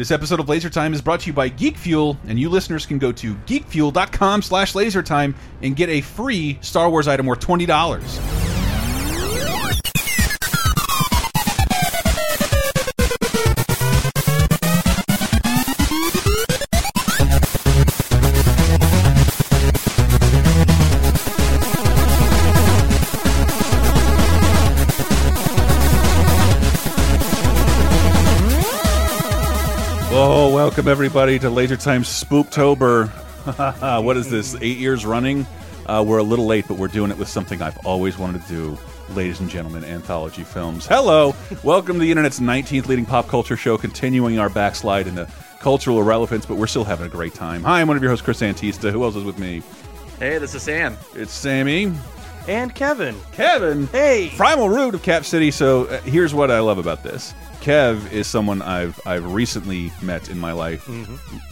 This episode of Laser Time is brought to you by Geek Fuel, and you listeners can go to geekfuel.com slash lasertime and get a free Star Wars item worth $20. Welcome everybody to Laser Time Spooktober. what is this? Eight years running? Uh, we're a little late, but we're doing it with something I've always wanted to do, ladies and gentlemen, anthology films. Hello, welcome to the internet's 19th leading pop culture show, continuing our backslide into cultural irrelevance, but we're still having a great time. Hi, I'm one of your hosts, Chris Antista. Who else is with me? Hey, this is Sam. It's Sammy. And Kevin. Kevin. Hey. Primal Root of Cap City. So uh, here's what I love about this. Kev is someone I've I've recently met in my life.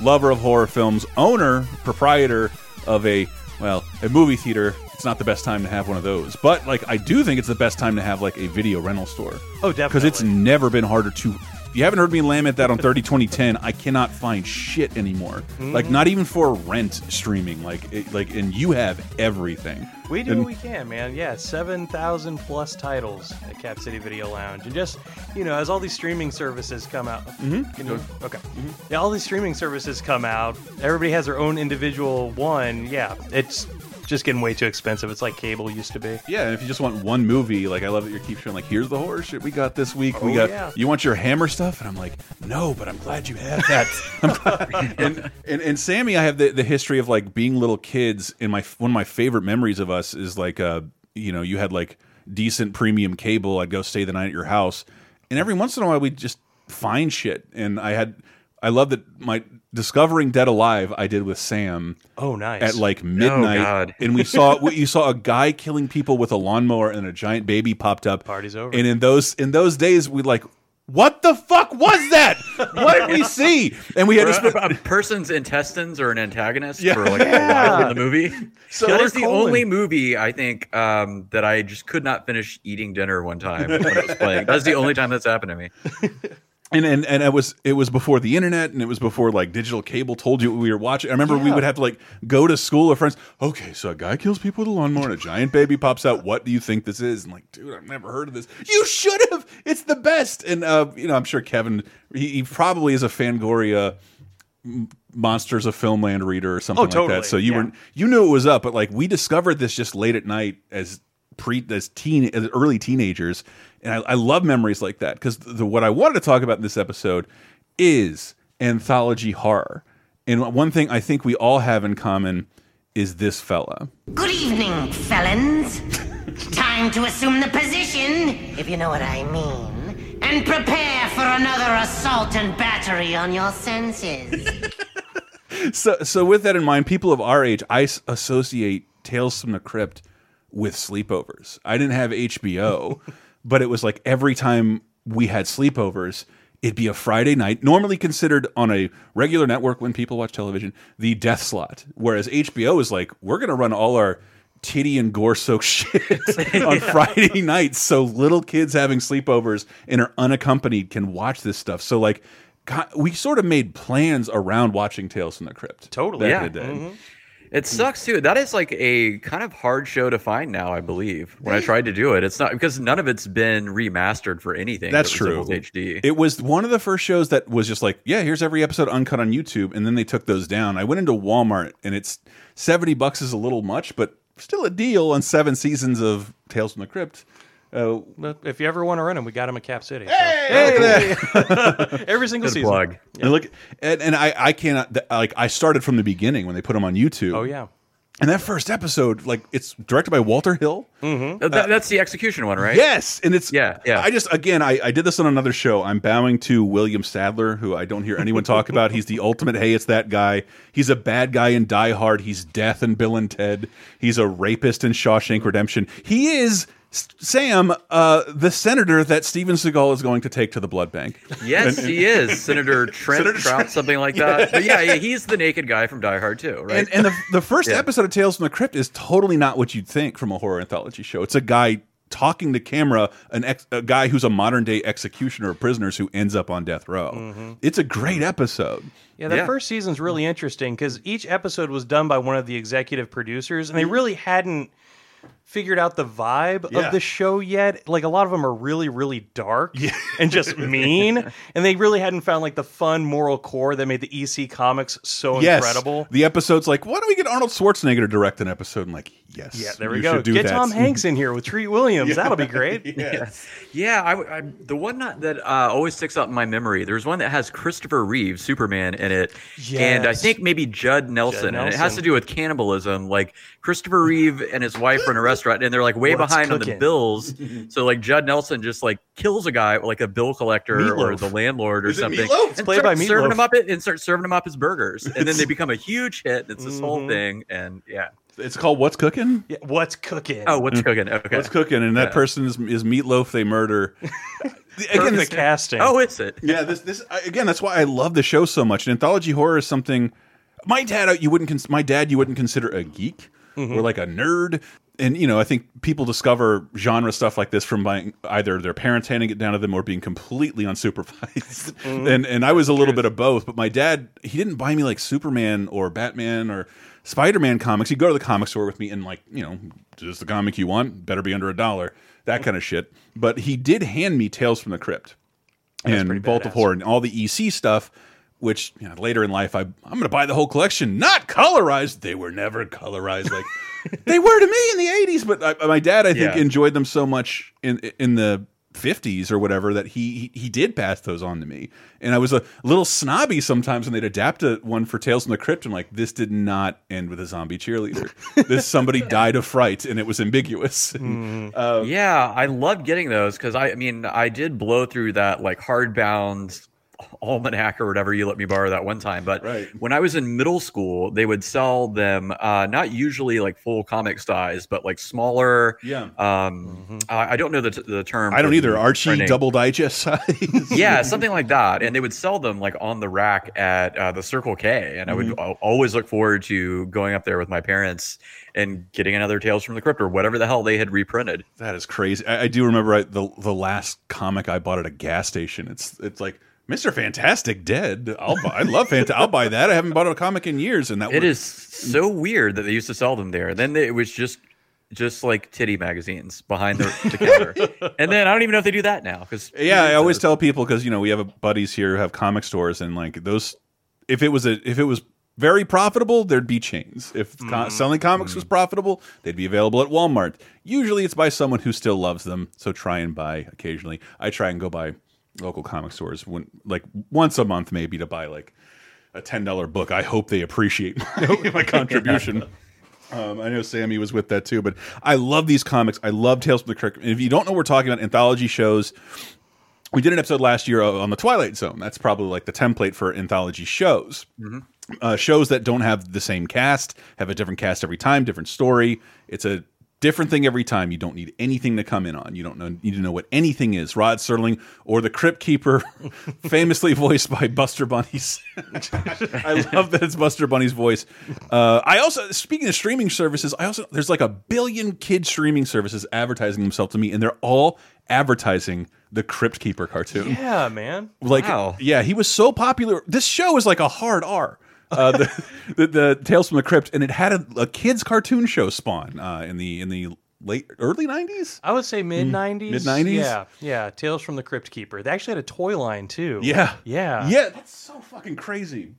Lover of horror films, owner, proprietor of a well, a movie theater. It's not the best time to have one of those, but like I do think it's the best time to have like a video rental store. Oh, definitely, Because it's never been harder to. You haven't heard me lament that on 30 2010. I cannot find shit anymore. Like not even for rent streaming. Like it, like and you have everything. We do And- what we can, man. Yeah, 7,000 plus titles at Cap City Video Lounge. And just, you know, as all these streaming services come out. Mm-hmm. Can you, okay. Yeah, all these streaming services come out. Everybody has their own individual one. Yeah, it's just getting way too expensive. It's like cable used to be. Yeah, and if you just want one movie, like I love that you keep showing like, here's the horror shit we got this week. we Oh, got yeah. you want your hammer stuff, and I'm like, no, but I'm glad you have that. And, and and Sammy, I have the the history of like being little kids. And my one of my favorite memories of us is like, uh, you know, you had like decent premium cable. I'd go stay the night at your house, and every once in a while we'd just find shit. And I had, I love that my discovering Dead Alive I did with Sam Oh, nice. at like midnight, God. and we saw you saw a guy killing people with a lawnmower, and a giant baby popped up. Party's over. And in those in those days, we like, what the fuck was that? what did we see? And we had to spend. a person's intestines or an antagonist Yeah. for like a while in the movie. So- that is the Killer colon. only movie I think um, that I just could not finish eating dinner one time when it was playing. That's the only time that's happened to me. And, and and it was it was before the internet, and it was before like digital cable told you what we were watching. I remember we would have to like go to school with friends. Okay, so a guy kills people with a lawnmower, and a giant baby pops out. What do you think this is? And like, dude, I've never heard of this. You should have. It's the best. And uh, you know, I'm sure Kevin, he, he probably is a Fangoria Monsters of Filmland reader or something Oh, like that. So you yeah. were you knew it was up, but like we discovered this just late at night as pre as teen as early teenagers, and I, I love memories like that because the what I wanted to talk about in this episode is anthology horror, and one thing I think we all have in common is this fella. Good evening, felons. Time to assume the position, if you know what I mean, and prepare for another assault and battery on your senses. So so with that in mind, people of our age, I associate Tales from the Crypt with sleepovers. I didn't have HBO, but it was like every time we had sleepovers, it'd be a Friday night, normally considered on a regular network when people watch television, the death slot. Whereas HBO is like, we're going to run all our titty and gore soaked shit on Friday nights so little kids having sleepovers and are unaccompanied can watch this stuff. So like God, we sort of made plans around watching Tales from the Crypt. Totally. Yeah. the day. Mm-hmm. It hmm. sucks too. That is like a kind of hard show to find now, I believe. When I tried to do it, it's not because none of it's been remastered for anything. That's that true. HD. It was one of the first shows that was just like, yeah, here's every episode uncut on YouTube, and then they took those down. I went into Walmart, and it's seventy bucks is a little much, but still a deal on seven seasons of Tales from the Crypt. Uh, if you ever want to run them, we got them at Cap City. so- hey, Every single Good season. plug. and look, and, and I, I cannot like I started from the beginning when they put them on YouTube. Oh, yeah. and that first episode, like it's directed by Walter Hill. Th- th- that's the execution one, right? Yes, and it's Yeah, yeah. I just again, I, I did this on another show. I'm bowing to William Sadler, who I don't hear anyone talk about. He's the ultimate. Hey, it's that guy. He's a bad guy in Die Hard. He's death in Bill and Ted. He's a rapist in Shawshank Redemption. He is S- Sam, uh, the senator that Steven Seagal is going to take to the blood bank. Yes, he is Senator Trent Senator Trout, Trent. something like that. But yeah, yeah, he's the naked guy from Die Hard too, right? And, and the, the first Yeah. episode of Tales from the Crypt is totally not what you'd think from a horror anthology show. It's a guy talking to camera an ex, a guy who's a modern day executioner of prisoners who ends up on death row. Mm-hmm. It's a great episode. Yeah, that Yeah. first season's really interesting because each episode was done by one of the executive producers, and they really hadn't figured out the vibe Yeah. of the show yet. Like a lot of them are really, really dark and just mean, and they really hadn't found like the fun moral core that made the EC comics so Yes, incredible. the episode's like, why don't we get Arnold Schwarzenegger to direct an episode? I'm like, yes, Yeah, there we you go. do Get that. Tom Hanks in here with Treat Williams. That'll be great. Yes. Yeah, I, I- the one that, that uh, always sticks out in my memory. There's one that has Christopher Reeve, Superman, in it, and I think maybe Judd Nelson, and it has to do with cannibalism. Like Christopher Reeve and his wife are in a restaurant, and they're like way What's behind on the bills. so like Judd Nelson just like kills a guy, like a bill collector or the landlord or Is something, Meatloaf? It's played by starts serving Meatloaf. him up it and start serving him up his burgers, and then they become a huge hit. And it's this whole Mhm. thing, and yeah. It's called What's Cooking? Yeah, what's cooking? Oh, what's cooking? Okay. What's Cooking? And that Yeah. person is, is Meatloaf They Murder. Again, the casting. Oh, is it? yeah, this this again. That's why I love the show so much. And anthology horror is something. My dad, you wouldn't. Cons my dad, you wouldn't consider a geek or like a nerd. And you know, I think people discover genre stuff like this from buying either their parents handing it down to them or being completely unsupervised. And and I was a little bit of both. But my dad, he didn't buy me like Superman or Batman or Spider Man comics. He'd go to the comic store with me and like you know, this the comic you want? Better be under a dollar. That kind of shit. But he did hand me Tales from the Crypt and pretty Vault of. Horror and all the EC stuff, which you know, later in life I I'm going to buy the whole collection, not colorized. They were never colorized like they were to me in the 80s, but I, my dad I think Yeah. enjoyed them so much in in the 50s or whatever that he, he he did pass those on to me. And I was a little snobby sometimes when they'd adapt a one for Tales from the Crypt. I'm like, this did not end with a zombie cheerleader. this somebody died of fright and it was ambiguous. Mm. Um, yeah, I loved getting those because I, I mean, I did blow through that like hardbound almanac or whatever you let me borrow that one time. But Right. when I was in middle school, they would sell them uh, not usually like full comic size, but like smaller. Yeah. Um, I, I don't know the, t- the term. I don't either. Archie printing. double digest size. yeah, something like that. And they would sell them like on the rack at uh, the Circle K. And I would always look forward to going up there with my parents and getting another Tales from the Crypt or whatever the hell they had reprinted. That is crazy. I, I do remember I, the the last comic I bought at a gas station. It's it's like Mister Fantastic dead. I'll buy. I love Fant. I'll buy that. I haven't bought a comic in years, and that It was- is so weird that they used to sell them there. Then they, it was just just like titty magazines behind the, the counter. And then I don't even know if they do that now because Yeah, I always tell people because you know we have buddies here who have comic stores, and like those, if it was a if it was very profitable, there'd be chains. If co mm-hmm. selling comics was mm-hmm. profitable, they'd be available at Walmart. Usually, it's by someone who still loves them, so try and buy occasionally. I try and go by local comic stores when like once a month maybe to buy like a ten dollar book. I hope they appreciate my, my contribution. Um, I know Sammy was with that too, but I love these comics. I love Tales from the Crypt. And if you don't know, what we're talking about anthology shows. We did an episode last year on the Twilight Zone. That's probably like the template for anthology shows. Uh, shows that don't have the same cast, have a different cast every time, different story. It's a different thing every time. You don't need anything to come in on. You don't know, need to know what anything is. Rod Serling or the Crypt Keeper, famously voiced by Buster Bunnies. I love that it's Buster Bunny's voice. Uh, I also, speaking of streaming services, I also there's like a billion kid streaming services advertising themselves to me, and they're all advertising the Crypt Keeper cartoon. Yeah, man. Like, Wow. yeah, he was so popular. This show is like a hard R. Uh, the, the the Tales from the Crypt, and it had a, a kids cartoon show spawn uh, in the in the late early nineties. I would say mid '90s. Mid-nineties? Yeah, yeah. Tales from the Crypt Keeper. They actually had a toy line too. Yeah, yeah, yeah. That's so fucking crazy.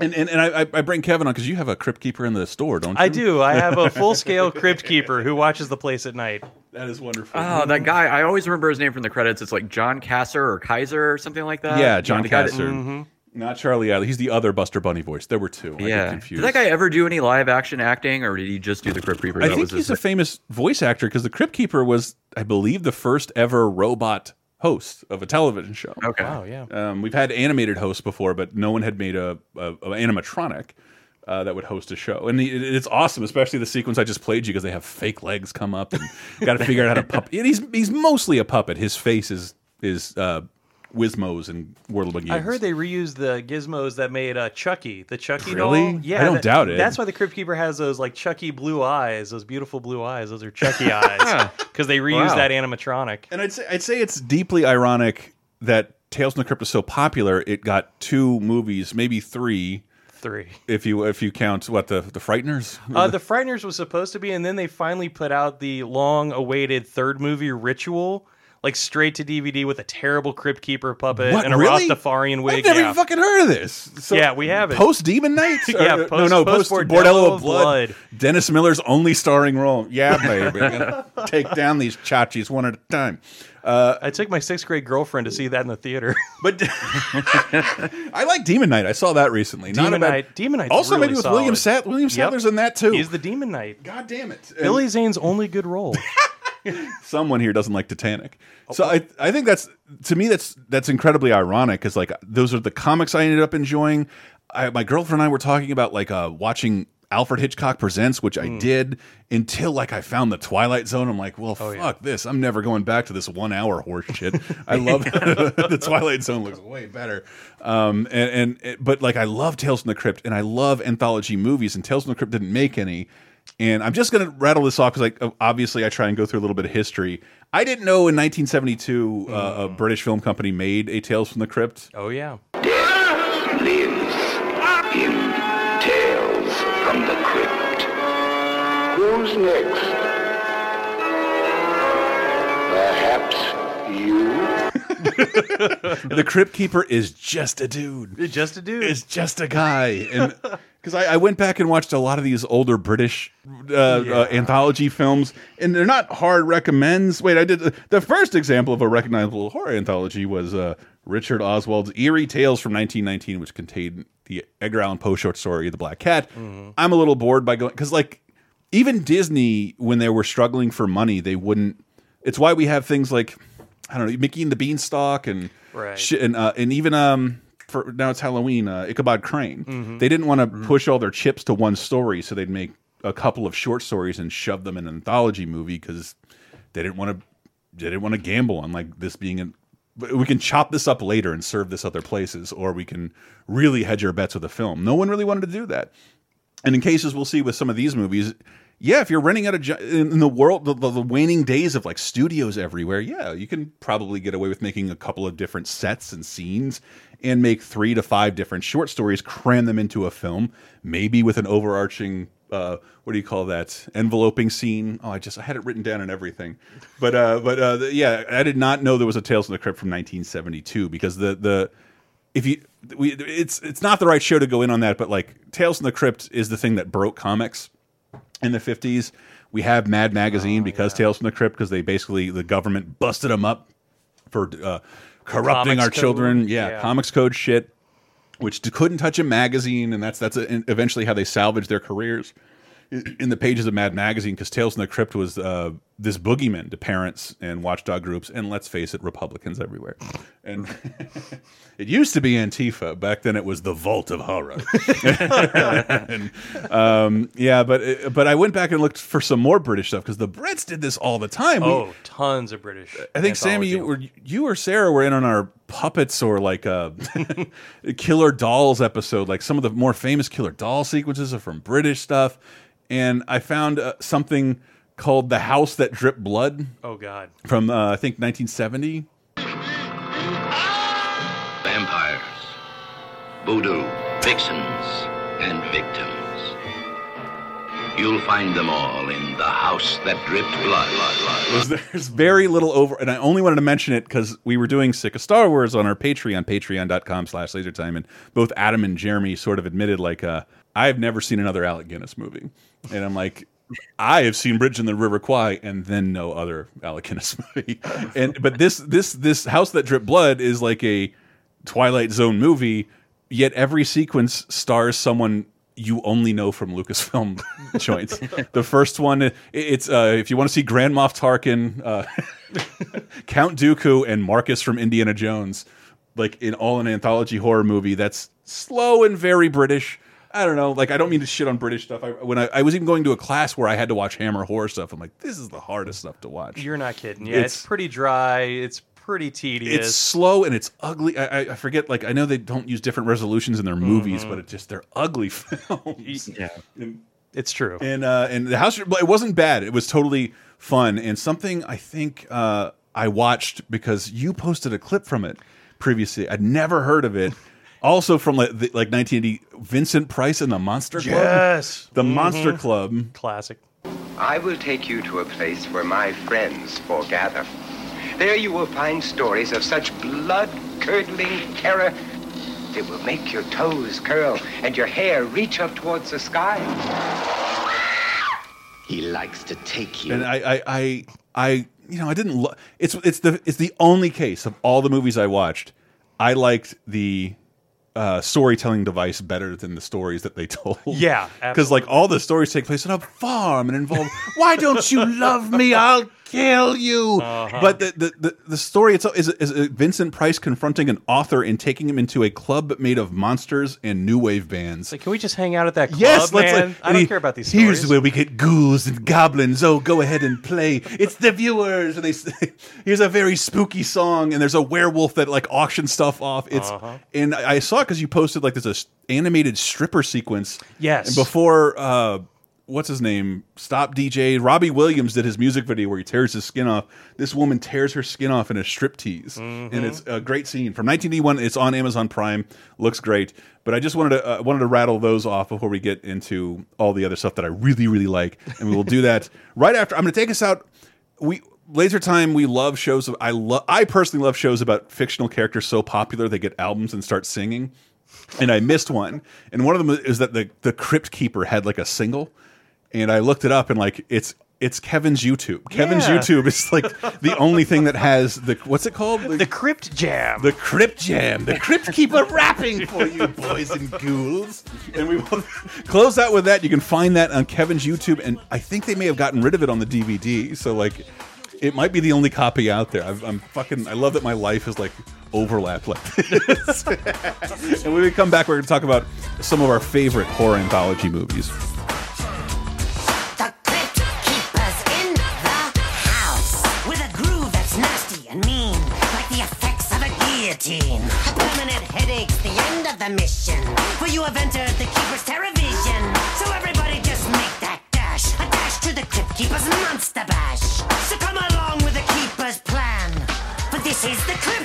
And and, and I, I- I bring Kevin on because you have a Crypt Keeper in the store, don't you? I do. I have a full scale Crypt Keeper who watches the place at night. That is wonderful. Oh, that guy! I always remember his name from the credits. It's like John Kassir or Kaiser or something like that. yeah, You know, John the guy that- Kassir. Not Charlie Adler. He's the other Buster Bunny voice. There were two. I get Yeah. confused. Did that guy ever do any live action acting, or did he just do the Crypt Keeper? I That think was he's his- a famous voice actor because the Crypt Keeper was, I believe, the first ever robot host of a television show. okay. Wow, yeah. Um, we've had animated hosts before, but no one had made a, a, a animatronic uh, that would host a show, and it, it's awesome, especially the sequence I just played you because they have fake legs come up and got to figure out how to puppet. He's he's mostly a puppet. His face is is uh, Wismos and World of. I heard they reused the gizmos that made uh, Chucky, the Chucky Really? doll. Yeah, I don't that- doubt it. That's why the Crypt Keeper has those like Chucky blue eyes, those beautiful blue eyes. Those are Chucky eyes because they reused Wow. that animatronic. And I'd say I'd say it's deeply ironic that Tales from the Crypt is so popular. It got two movies, maybe three, Three. if you if you count what the the Frighteners. Uh, the Frighteners was supposed to be, and then they finally put out the long-awaited third movie, Ritual, like straight to DVD with a terrible Crypt Keeper puppet What, and a really? Rastafarian wig. I've never yeah. even fucking heard of this. So Yeah, we have it. Post Demon Knights? Or- Yeah, no, post- no, post post Bordello Bordello of Blood. Blood. Dennis Miller's only starring role. Yeah, baby. Take down these chachis one at a time. Uh, I took my sixth grade girlfriend to see that in the theater. But I like Demon Knight. I saw that recently. Not Demon bad- Knight. Demon Knight's Also, really maybe with solid. William Sat. William Yep. Sadler's in that too. He's the Demon Knight. God damn it, And Billy Zane's only good role. Someone here doesn't like Titanic. So I I think that's to me that's that's incredibly ironic because like those are the comics I ended up enjoying. I, my girlfriend and I were talking about like uh, watching Alfred Hitchcock Presents, which I Hmm. did until like I found the Twilight Zone. I'm like, well, Oh, fuck this. I'm never going back to this one hour horse shit. I love the Twilight Zone looks way better. Um, and, and but like I love Tales from the Crypt and I love anthology movies and Tales from the Crypt didn't make any. And I'm just going to rattle this off because, like, obviously, I try and go through a little bit of history. I didn't know in 1972 uh, a British film company made a Tales from the Crypt. Oh yeah. Death lives in Tales from the Crypt. Who's next? Perhaps you? The Crypt Keeper is just a dude. It's just a dude. Is just a guy, and because I, I went back and watched a lot of these older British uh, uh, anthology films, and they're not hard recommends. Wait, I did the first example of a recognizable horror anthology was uh, Richard Oswald's Eerie Tales from 1919, which contained the Edgar Allan Poe short story The Black Cat. I'm a little bored by going because like even Disney when they were struggling for money, they wouldn't. It's why we have things like I don't know Mickey and the Beanstalk and Right. shit, and uh, and even um for now it's Halloween uh, Ichabod Crane. Mm-hmm. They didn't want to push all their chips to one story, so they'd make a couple of short stories and shove them in an anthology movie because they didn't want to they didn't want to gamble on like this being an we can chop this up later and serve this other places, or we can really hedge our bets with a film. No one really wanted to do that. And in cases we'll see with some of these movies, yeah, if you're renting out a in the world, the, the, the waning days of like studios everywhere, yeah, you can probably get away with making a couple of different sets and scenes and make three to five different short stories, cram them into a film, maybe with an overarching. Uh, what do you call that enveloping scene? Oh, I just I had it written down and everything, but uh, but uh, the- yeah, I did not know there was a Tales from the Crypt from 1972 because the the if you we it's it's not the right show to go in on that, but like Tales from the Crypt is the thing that broke comics in the 50s. We have Mad Magazine because Tales from the Crypt because they basically the government busted them up for uh, corrupting Comics our code. children. Yeah, Yeah. comics code shit, which couldn't touch a magazine, and that's that's eventually how they salvaged their careers in the pages of Mad Magazine because Tales from the Crypt was uh, this boogeyman to parents and watchdog groups, and let's face it, Republicans everywhere. And it used to be Antifa. Back then, it was the Vault of Horror. and, um, yeah, but but I went back and looked for some more British stuff because the Brits did this all the time. We- oh, tons of British. I think Sammy, you were you or Sarah were in on our puppets or like a Killer Dolls episode. Like some of the more famous Killer Doll sequences are from British stuff, and I found uh, something called "The House That Dripped Blood" Oh God. from uh, I think 1970. Vampires, voodoo, vixens, and victims. You'll find them all in the house that dripped blood. blood, blood, there's very little over and i only wanted to mention it because we were doing sick of star wars on our patreon patreon.com slash lasertime and both adam and jeremy sort of admitted like uh, i've never seen another alec guinness movie and i'm like I have seen Bridge in the River Kwai and then no other Alec Guinness movie. And but this this this House That Dripped Blood is like a Twilight Zone movie, yet every sequence stars someone you only know from Lucasfilm joints. the first one, it's uh, if you want to see Grand Moff Tarkin, uh, Count Dooku, and Marcus from Indiana Jones, like in all an anthology horror movie that's slow and very British. I don't know. Like, I don't mean to shit on British stuff. I, when I, I was even going to a class where I had to watch Hammer horror stuff, I'm like, this is the hardest stuff to watch. You're not kidding. Yeah, It's- it's, pretty dry. It's pretty tedious. it's slow and it's ugly. I, I- I forget, like I know they don't use different resolutions in their movies, Mm-hmm. but it just they're ugly films. Yeah. It's true. and uh, and the house, but it wasn't bad. It was totally fun and something I think uh, I watched because you posted a clip from it previously. I'd never heard of it. Also from like, the, like 1980, Vincent Price and the Monster Club. yes. The Monster Club. Classic. I will take you to a place where my friends foregather. There you will find stories of such blood-curdling terror that will make your toes curl and your hair reach up towards the sky. He likes to take you. and I, I, I, I, you know, I didn't. Lo it's it's the it's the only case of all the movies I watched. I liked the uh, storytelling device better than the stories that they told. Yeah, because like all the stories take place on a farm and involve. Why don't you love me? I'll kill you. Uh-huh. But the, the the the story itself is is Vincent Price confronting an author and taking him into a club made of monsters and new wave bands. Like, can we just hang out at that club, Yes, man? Like, I don't he- care about these Here's stories. where we get ghouls and goblins. Oh, go ahead and play. It's the viewers, and they. Here's a very spooky song, and there's a werewolf that like auctions stuff off. It's Uh-huh. and I I saw it because you posted like there's a animated stripper sequence. Yes. and before. uh What's his name? Stop DJ. Robbie Williams did his music video where he tears his skin off. This woman tears her skin off in a strip tease, Mm-hmm. and it's a great scene from 1981. It's on Amazon Prime. Looks great. But I just wanted to uh, wanted to rattle those off before we get into all the other stuff that I really really like, and we will do that right after. I'm going to take us out. We Laser Time. We love shows. Of, I love. I personally love shows about fictional characters so popular they get albums and start singing. And I missed one, and one of them is that the the Crypt Keeper had like a single, and I looked it up and like it's. It's Kevin's YouTube. Kevin's Yeah. YouTube is like the only thing that has the what's it called? the Crypt Jam. The Crypt Jam, the Crypt Keeper rapping for you, boys and ghouls. And we will close out with that. You can find that on Kevin's YouTube, and I think they may have gotten rid of it on the DVD. So like, it might be the only copy out there. I've, I'm fucking. I love that my life is like overlapped like this. and when we come back, we're going to talk about some of our favorite horror anthology movies. The mission. For you have entered the Keeper's Terrorvision. So everybody just make that dash, a dash to the Crypt Keeper's Monster Bash. So come along with the Keeper's plan. For this is the Crypt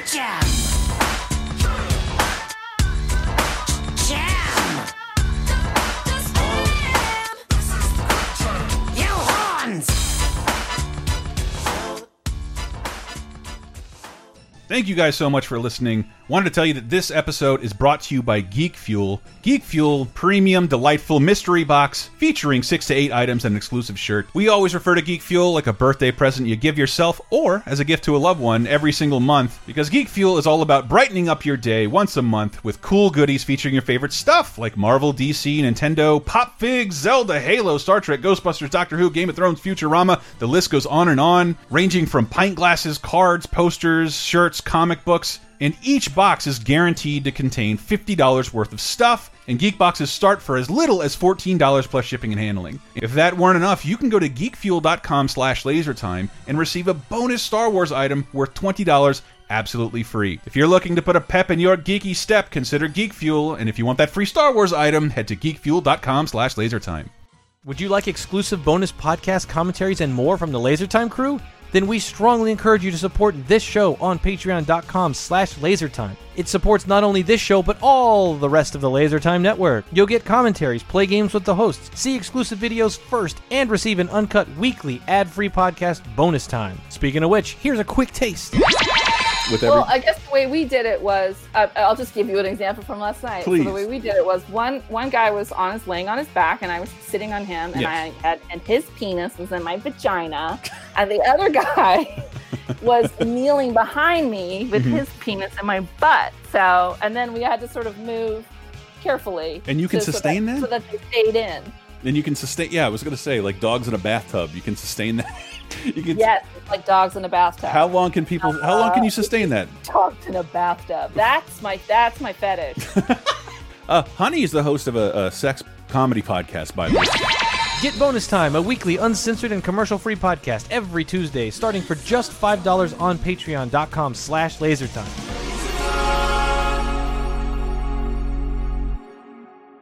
Thank you guys so much for listening. Wanted to tell you that this episode is brought to you by Geek Fuel. Geek Fuel, premium, delightful mystery box featuring six to eight items and an exclusive shirt. We always refer to Geek Fuel like a birthday present you give yourself or as a gift to a loved one every single month because Geek Fuel is all about brightening up your day once a month with cool goodies featuring your favorite stuff like Marvel, DC, Nintendo, Pop Figs, Zelda, Halo, Star Trek, Ghostbusters, Doctor Who, Game of Thrones, Futurama. The list goes on and on, ranging from pint glasses, cards, posters, shirts, comic books and each box is guaranteed to contain $50 worth of stuff, and geek boxes start for as little as $14 plus shipping and handling. If that weren't enough, you can go to geekfuel.com slash lasertime and receive a bonus Star Wars item worth $20 absolutely free. If you're looking to put a pep in your geeky step, consider Geek Fuel, and if you want that free Star Wars item, head to geekfuel.com slash lasertime. Would you like exclusive bonus podcast commentaries and more from the LaserTime crew? Then we strongly encourage you to support this show on patreon.com slash lasertime. It supports not only this show, but all the rest of the LaserTime network. You'll get commentaries, play games with the hosts, see exclusive videos first, and receive an uncut weekly ad-free podcast bonus time. Speaking of which, here's a quick taste. With every Well, I guess the way we did it was, uh, I'll just give you an example from last night. Please. So the way we did it was one one guy was on his laying on his back, and I was sitting on him, and Yes. I had and his penis was in my vagina, and the other guy was kneeling behind me with Mm-hmm. his penis in my butt. So, and then we had to sort of move carefully. And you can so- so sustain that? so that they stayed in. And you can sustain, yeah, I was going to say, like dogs in a bathtub, you can sustain that. you can, Yes, like dogs in a bathtub. How long can people, how long can you sustain that? dogs in a bathtub? That's my that's my fetish. Uh, Honey is the host of a, a sex comedy podcast, by the way. Get Bonus Time, a weekly uncensored and commercial-free podcast every Tuesday, starting for just $5 on patreon.com slash lasertime.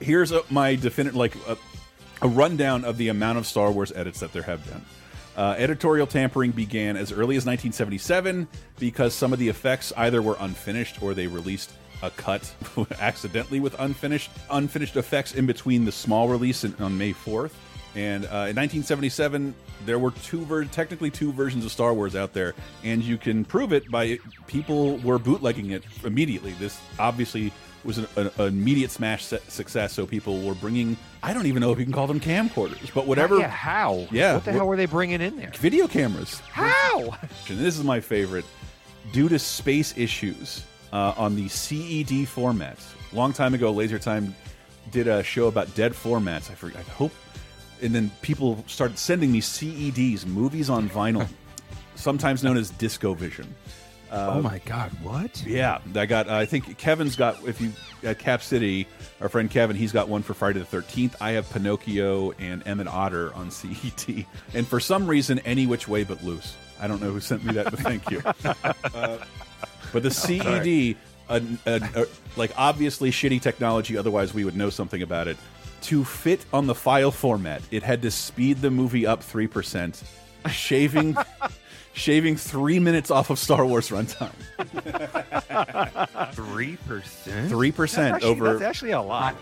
here's a, my definitive like a, a, rundown of the amount of Star Wars edits that there have been. Uh, editorial tampering began as early as 1977 because some of the effects either were unfinished or they released a cut accidentally with unfinished unfinished effects in between the small release on May 4th. And uh, in 1977, there were two technically two versions of Star Wars out there, and you can prove it by people were bootlegging it immediately. This obviously was an, an, an immediate smash success. So people were bringing, I don't even know if you can call them camcorders, but whatever. Yeah, how? Yeah. What the hell were they bringing in there? Video cameras. How? And this is my favorite. Due to space issues uh, on the CED format, long time ago, Laser Time did a show about dead formats. I forget. I hope. And then people started sending me CEDs, movies on vinyl, sometimes known as Disco Vision. Uh, oh my God! What? Yeah, I got. Uh, I think Kevin's got. If you at Cap City, our friend Kevin, he's got one for Friday the Thirteenth. I have Pinocchio and Emmett Otter on CED, and for some reason, any which way but loose. I don't know who sent me that, but thank you. Uh, but the CED, like obviously shitty technology. Otherwise, we would know something about it. To fit on the file format, it had to speed the movie up three percent, shaving shaving three minutes off of Star Wars runtime. Three percent. Three percent over. That's actually a lot.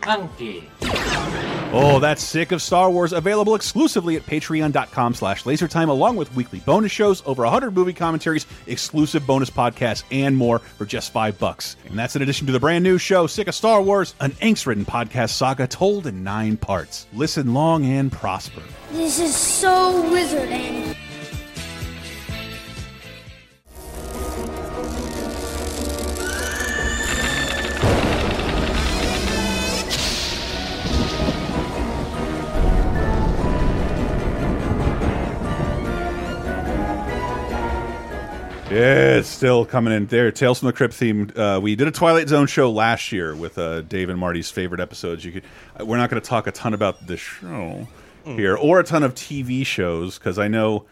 Oh, that's sick of Star Wars. Available exclusively at patreon.com slash lasertime, along with weekly bonus shows, over 100 movie commentaries, exclusive bonus podcasts, and more for just five bucks. And that's in addition to the brand new show, Sick of Star Wars, an angst-ridden podcast saga told in nine parts. Listen long and prosper. This is so wizarding. Yeah, it's still coming in there. Tales from the Crypt theme. Uh, we did a Twilight Zone show last year with uh, Dave and Marty's favorite episodes. You could. Uh, we're not going to talk a ton about the show mm. here, or a ton of TV shows, because I know.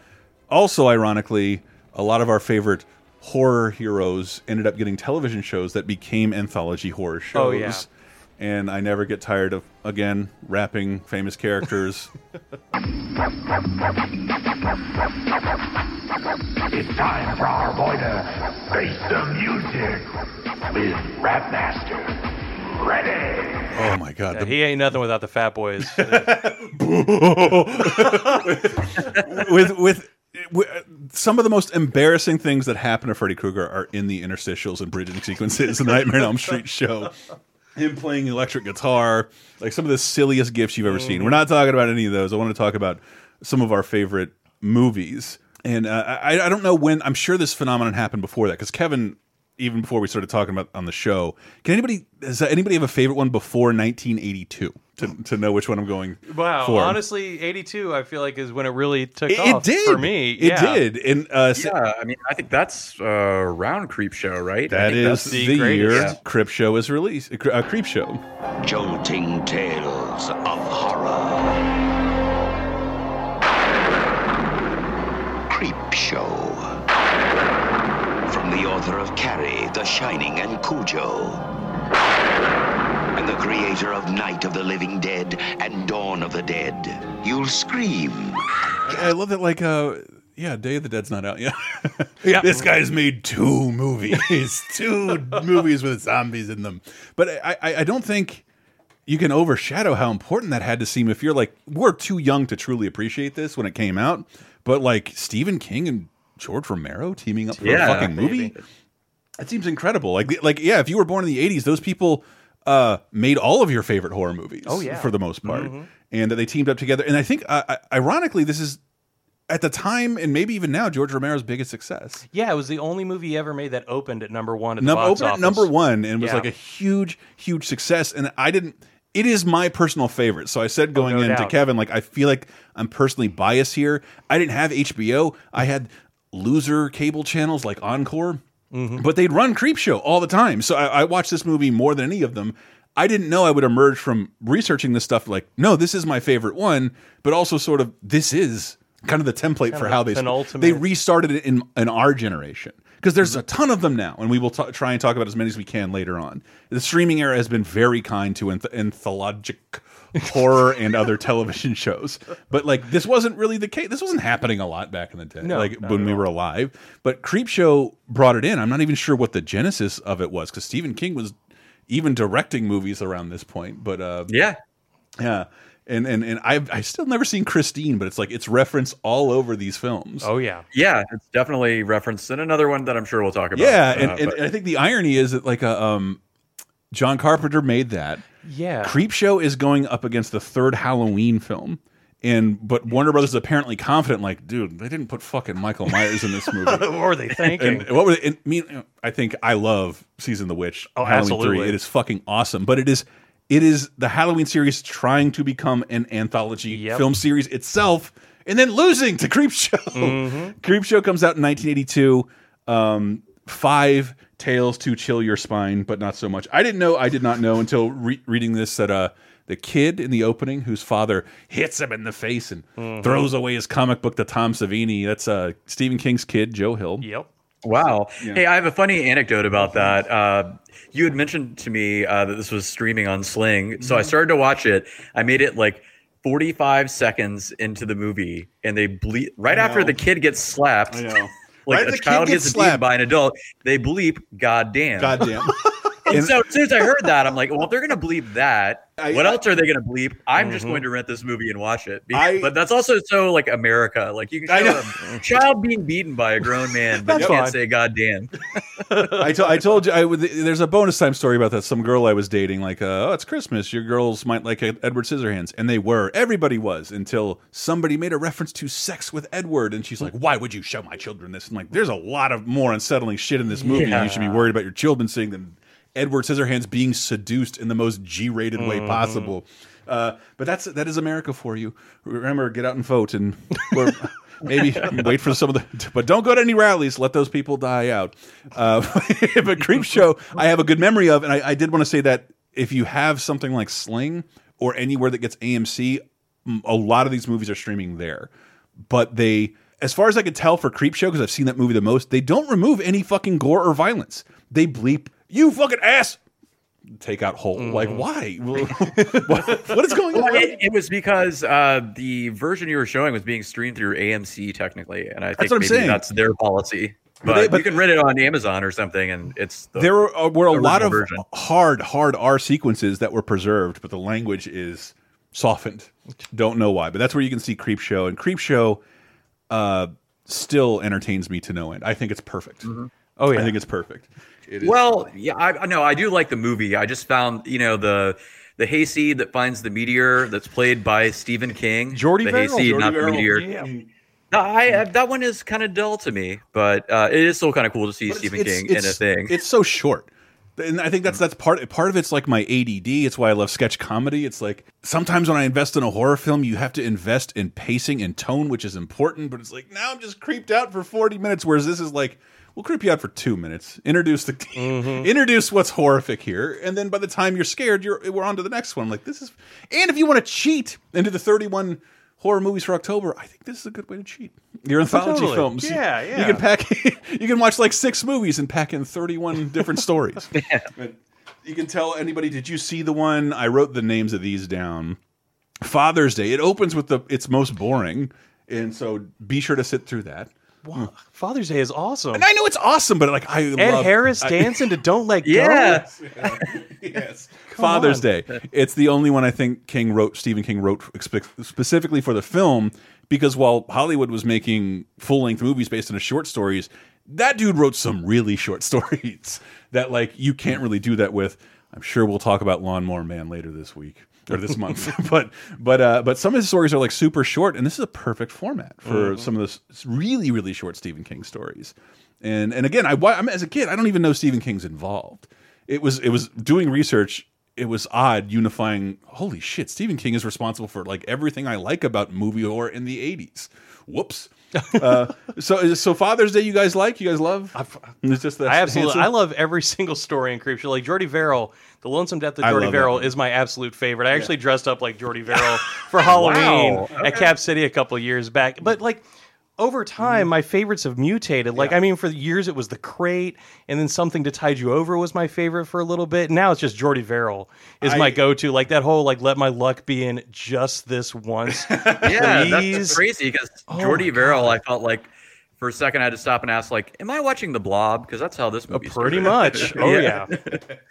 Also, ironically, a lot of our favorite horror heroes ended up getting television shows that became anthology horror shows. Oh, yeah. And I never get tired of again rapping famous characters. It's time for our boy to face the music with Rapmaster. Ready? Oh my God! Yeah, the... He ain't nothing without the Fat Boys. with with some of the most embarrassing things that happen to Freddy Krueger are in the interstitials and bridging sequences in the Nightmare on Elm Street show. Him playing electric guitar, like some of the silliest gifts you've ever seen. We're not talking about any of those. I want to talk about some of our favorite movies and uh, I, I don't know when. I'm sure this phenomenon happened before that because Kevin, even before we started talking about on the show, can anybody does anybody have a favorite one before 1982 to, to know which one I'm going? Wow, for? honestly, 82 I feel like is when it really took it, off it did. for me. It yeah. did, and uh, yeah, I mean, I think that's uh, round Creep Show, right? That is the, the year yeah. Creep Show is released. Uh, Creep Show, jolting tales of horror. Creep Show. From the author of Carrie, The Shining, and Cujo. And the creator of Night of the Living Dead and Dawn of the Dead. You'll scream. I love that, like, uh, yeah, Day of the Dead's not out yet. yeah. This guy's made two movies, two movies with zombies in them. But I, I, I don't think you can overshadow how important that had to seem if you're like, we're too young to truly appreciate this when it came out. But like Stephen King and George Romero teaming up for yeah, a fucking movie, that seems incredible. Like, like yeah, if you were born in the '80s, those people uh, made all of your favorite horror movies. Oh, yeah. for the most part, Mhm. and they teamed up together. And I think, uh, uh, ironically, this is at the time and maybe even now George Romero's biggest success. Yeah, it was the only movie he ever made that opened at number one at the Num- box opened at office. number one and was Yeah. like a huge, huge success. And I didn't. It is my personal favorite. So I said going Oh, no in to. Kevin, like I feel like I'm personally biased here. I didn't have HBO. I had loser cable channels like Encore, Mm-hmm. but they'd run Creep Show all the time. So I, I watched this movie more than any of them. I didn't know I would emerge from researching this stuff like, no, this is my favorite one, but also sort of this is kind of the template Kind for how they they restarted it in in our generation because there's a ton of them now, and we will try and talk about as many as we can later on. The streaming era has been very kind to anth anthologic horror and other television shows, but like this wasn't really the case. This wasn't happening a lot back in the day, No, like when at we were alive. But Creep Show brought it in. I'm not even sure what the genesis of it was because Stephen King was even directing movies around this point. But uh, Yeah. yeah. And and and I've I still never seen Christine, but it's like it's referenced all over these films. Oh yeah, Yeah, it's definitely referenced in another one that I'm sure we'll talk about. Yeah, and, Uh, and, but- I think the irony is that like a um, John Carpenter made that. Yeah. Creep Show is going up against the third Halloween film. And but Warner Brothers is apparently confident, like, dude, they didn't put fucking Michael Myers in this movie. What were they thinking? And what were they? And, I mean, I think I love Season of the Witch. Oh, Halloween absolutely. Three. It is fucking awesome. But it is, it is the Halloween series trying to become an anthology Yep. film series itself, and then losing to Creep Show. Mm-hmm. Creep Show comes out in 1982. Um, five tales to chill your spine, but not so much. I didn't know. I did not know until re reading this that uh, the kid in the opening, whose father hits him in the face and Mm-hmm. throws away his comic book to Tom Savini. That's uh, Stephen King's kid, Joe Hill. Yep. Wow. Yeah. Hey, I have a funny anecdote about that. Uh, you had mentioned to me uh, that this was streaming on Sling, so I Mm-hmm. started to watch it. I made it like 45 seconds into the movie, and they bleed right after the kid gets slapped. I know. Like Right a the child gets gets, beaten slapped. by an adult, they bleep "goddamn." Goddamn. And, And- so as soon as I heard that, I'm like, well, if they're gonna bleep that, I- what else are they gonna bleep? I'm just Mhm. going to rent this movie and watch it. Be- I- but that's also so like America. Like you can I show a child being beaten by a grown man, but That's you can't fine. say "goddamn." I, to, I told you I would, there's a bonus time story about that. Some girl I was dating, like, uh, oh, it's Christmas. Your girls might like Edward Scissorhands, and they were. Everybody was until somebody made a reference to sex with Edward, and she's like, "Why would you show my children this?" And like, there's a lot of more unsettling shit in this movie. You should be worried about your children seeing than Edward Scissorhands being seduced in the most G-rated way possible. Uh, but that's that is America for you. Remember, get out and vote, and maybe wait for some of the. But don't go to any rallies. Let those people die out. Uh, but Creep Show, I have a good memory of, and I, I did want to say that if you have something like Sling or anywhere that gets AMC, a lot of these movies are streaming there. But they, as far as I could tell for Creep Show, because I've seen that movie the most, they don't remove any fucking gore or violence. They bleep you fucking ass. Take out whole. Like why? what, what is going Well, on? it, it was because uh, the version you were showing was being streamed through AMC technically, and I think that's what I'm maybe saying. that's their policy. But, they- but- you can rent it on Amazon or something, and it's the, there were, uh, were a lot of version. hard, hard R sequences that were preserved, but the language is softened. Don't know why, but that's where you can see Creep Show, and Creep Show uh, still entertains me to no end. I think it's perfect. Oh yeah. I think it's perfect. It. Well, yeah, I know I do like the movie. I just found you know the the hayseed that finds the meteor that's played by Stephen King. Jordy the Verrill. hayseed, Jordy not the Verrill. meteor. Yeah. I uh, that one is kind of dull to me, but uh, it is still kind of cool to see But Stephen King in a thing. It's so short. And I think that's that's part part of it's like my ADD. It's why I love sketch comedy. It's like sometimes when I invest in a horror film, you have to invest in pacing and tone, which is important. But it's like now I'm just creeped out for 40 minutes, whereas this is like we'll creep you out for two minutes. Introduce the mm-hmm. introduce what's horrific here, and then by the time you're scared, you're we're on to the next one. Like this is, and if you want to cheat into the 31 horror movies for October, I think this is a good way to cheat. Your anthology Totally. films, Yeah, yeah. You can pack, you can watch like six movies and pack in 31 different stories. But you can tell anybody. Did you see the one? I wrote the names of these down. Father's Day. It opens with the it's most boring, and so be sure to sit through that. Wow. Father's Day is awesome. And I know it's awesome, but like I Ed love, Harris I- dancing to "Don't Let Go." Yeah. yes. Father's on. Day. It's the only one I think King wrote. Stephen King wrote specifically for the film because while Hollywood was making full length movies based on his short stories, that dude wrote some really short stories that like you can't really do that with. I'm sure we'll talk about Lawnmower Man later this week or this month. but but uh, but some of his stories are like super short, and this is a perfect format for Mhm. some of those really really short Stephen King stories. And and again, I I'm, as a kid, I don't even know Stephen King's involved. It was it was doing research. It was odd unifying. Holy shit! Stephen King is responsible for like everything I like about movie horror in the '80s. Whoops. uh, so so Father's Day, you guys like? You guys love? it's just that I absolutely, handsome? I love every single story in Creepshow. Like Jordy Verrill, the Lonesome Death of I Jordy Verrill is my absolute favorite. I actually dressed up like Jordy Verrill for Halloween Wow, at Cap City a couple of years back. But like over time, mm-hmm. my favorites have mutated. Like I mean, for the years it was the Crate, and then Something to Tide You Over was my favorite for a little bit. Now it's just Jordy Verrill is I- my go-to. Like that whole like let my luck be in just this once. Yeah, Please. that's crazy because Oh Jordy Verrill, I felt like for a second I had to stop and ask, like, am I watching The Blob? Because that's how this movie Pretty started. much. Oh yeah.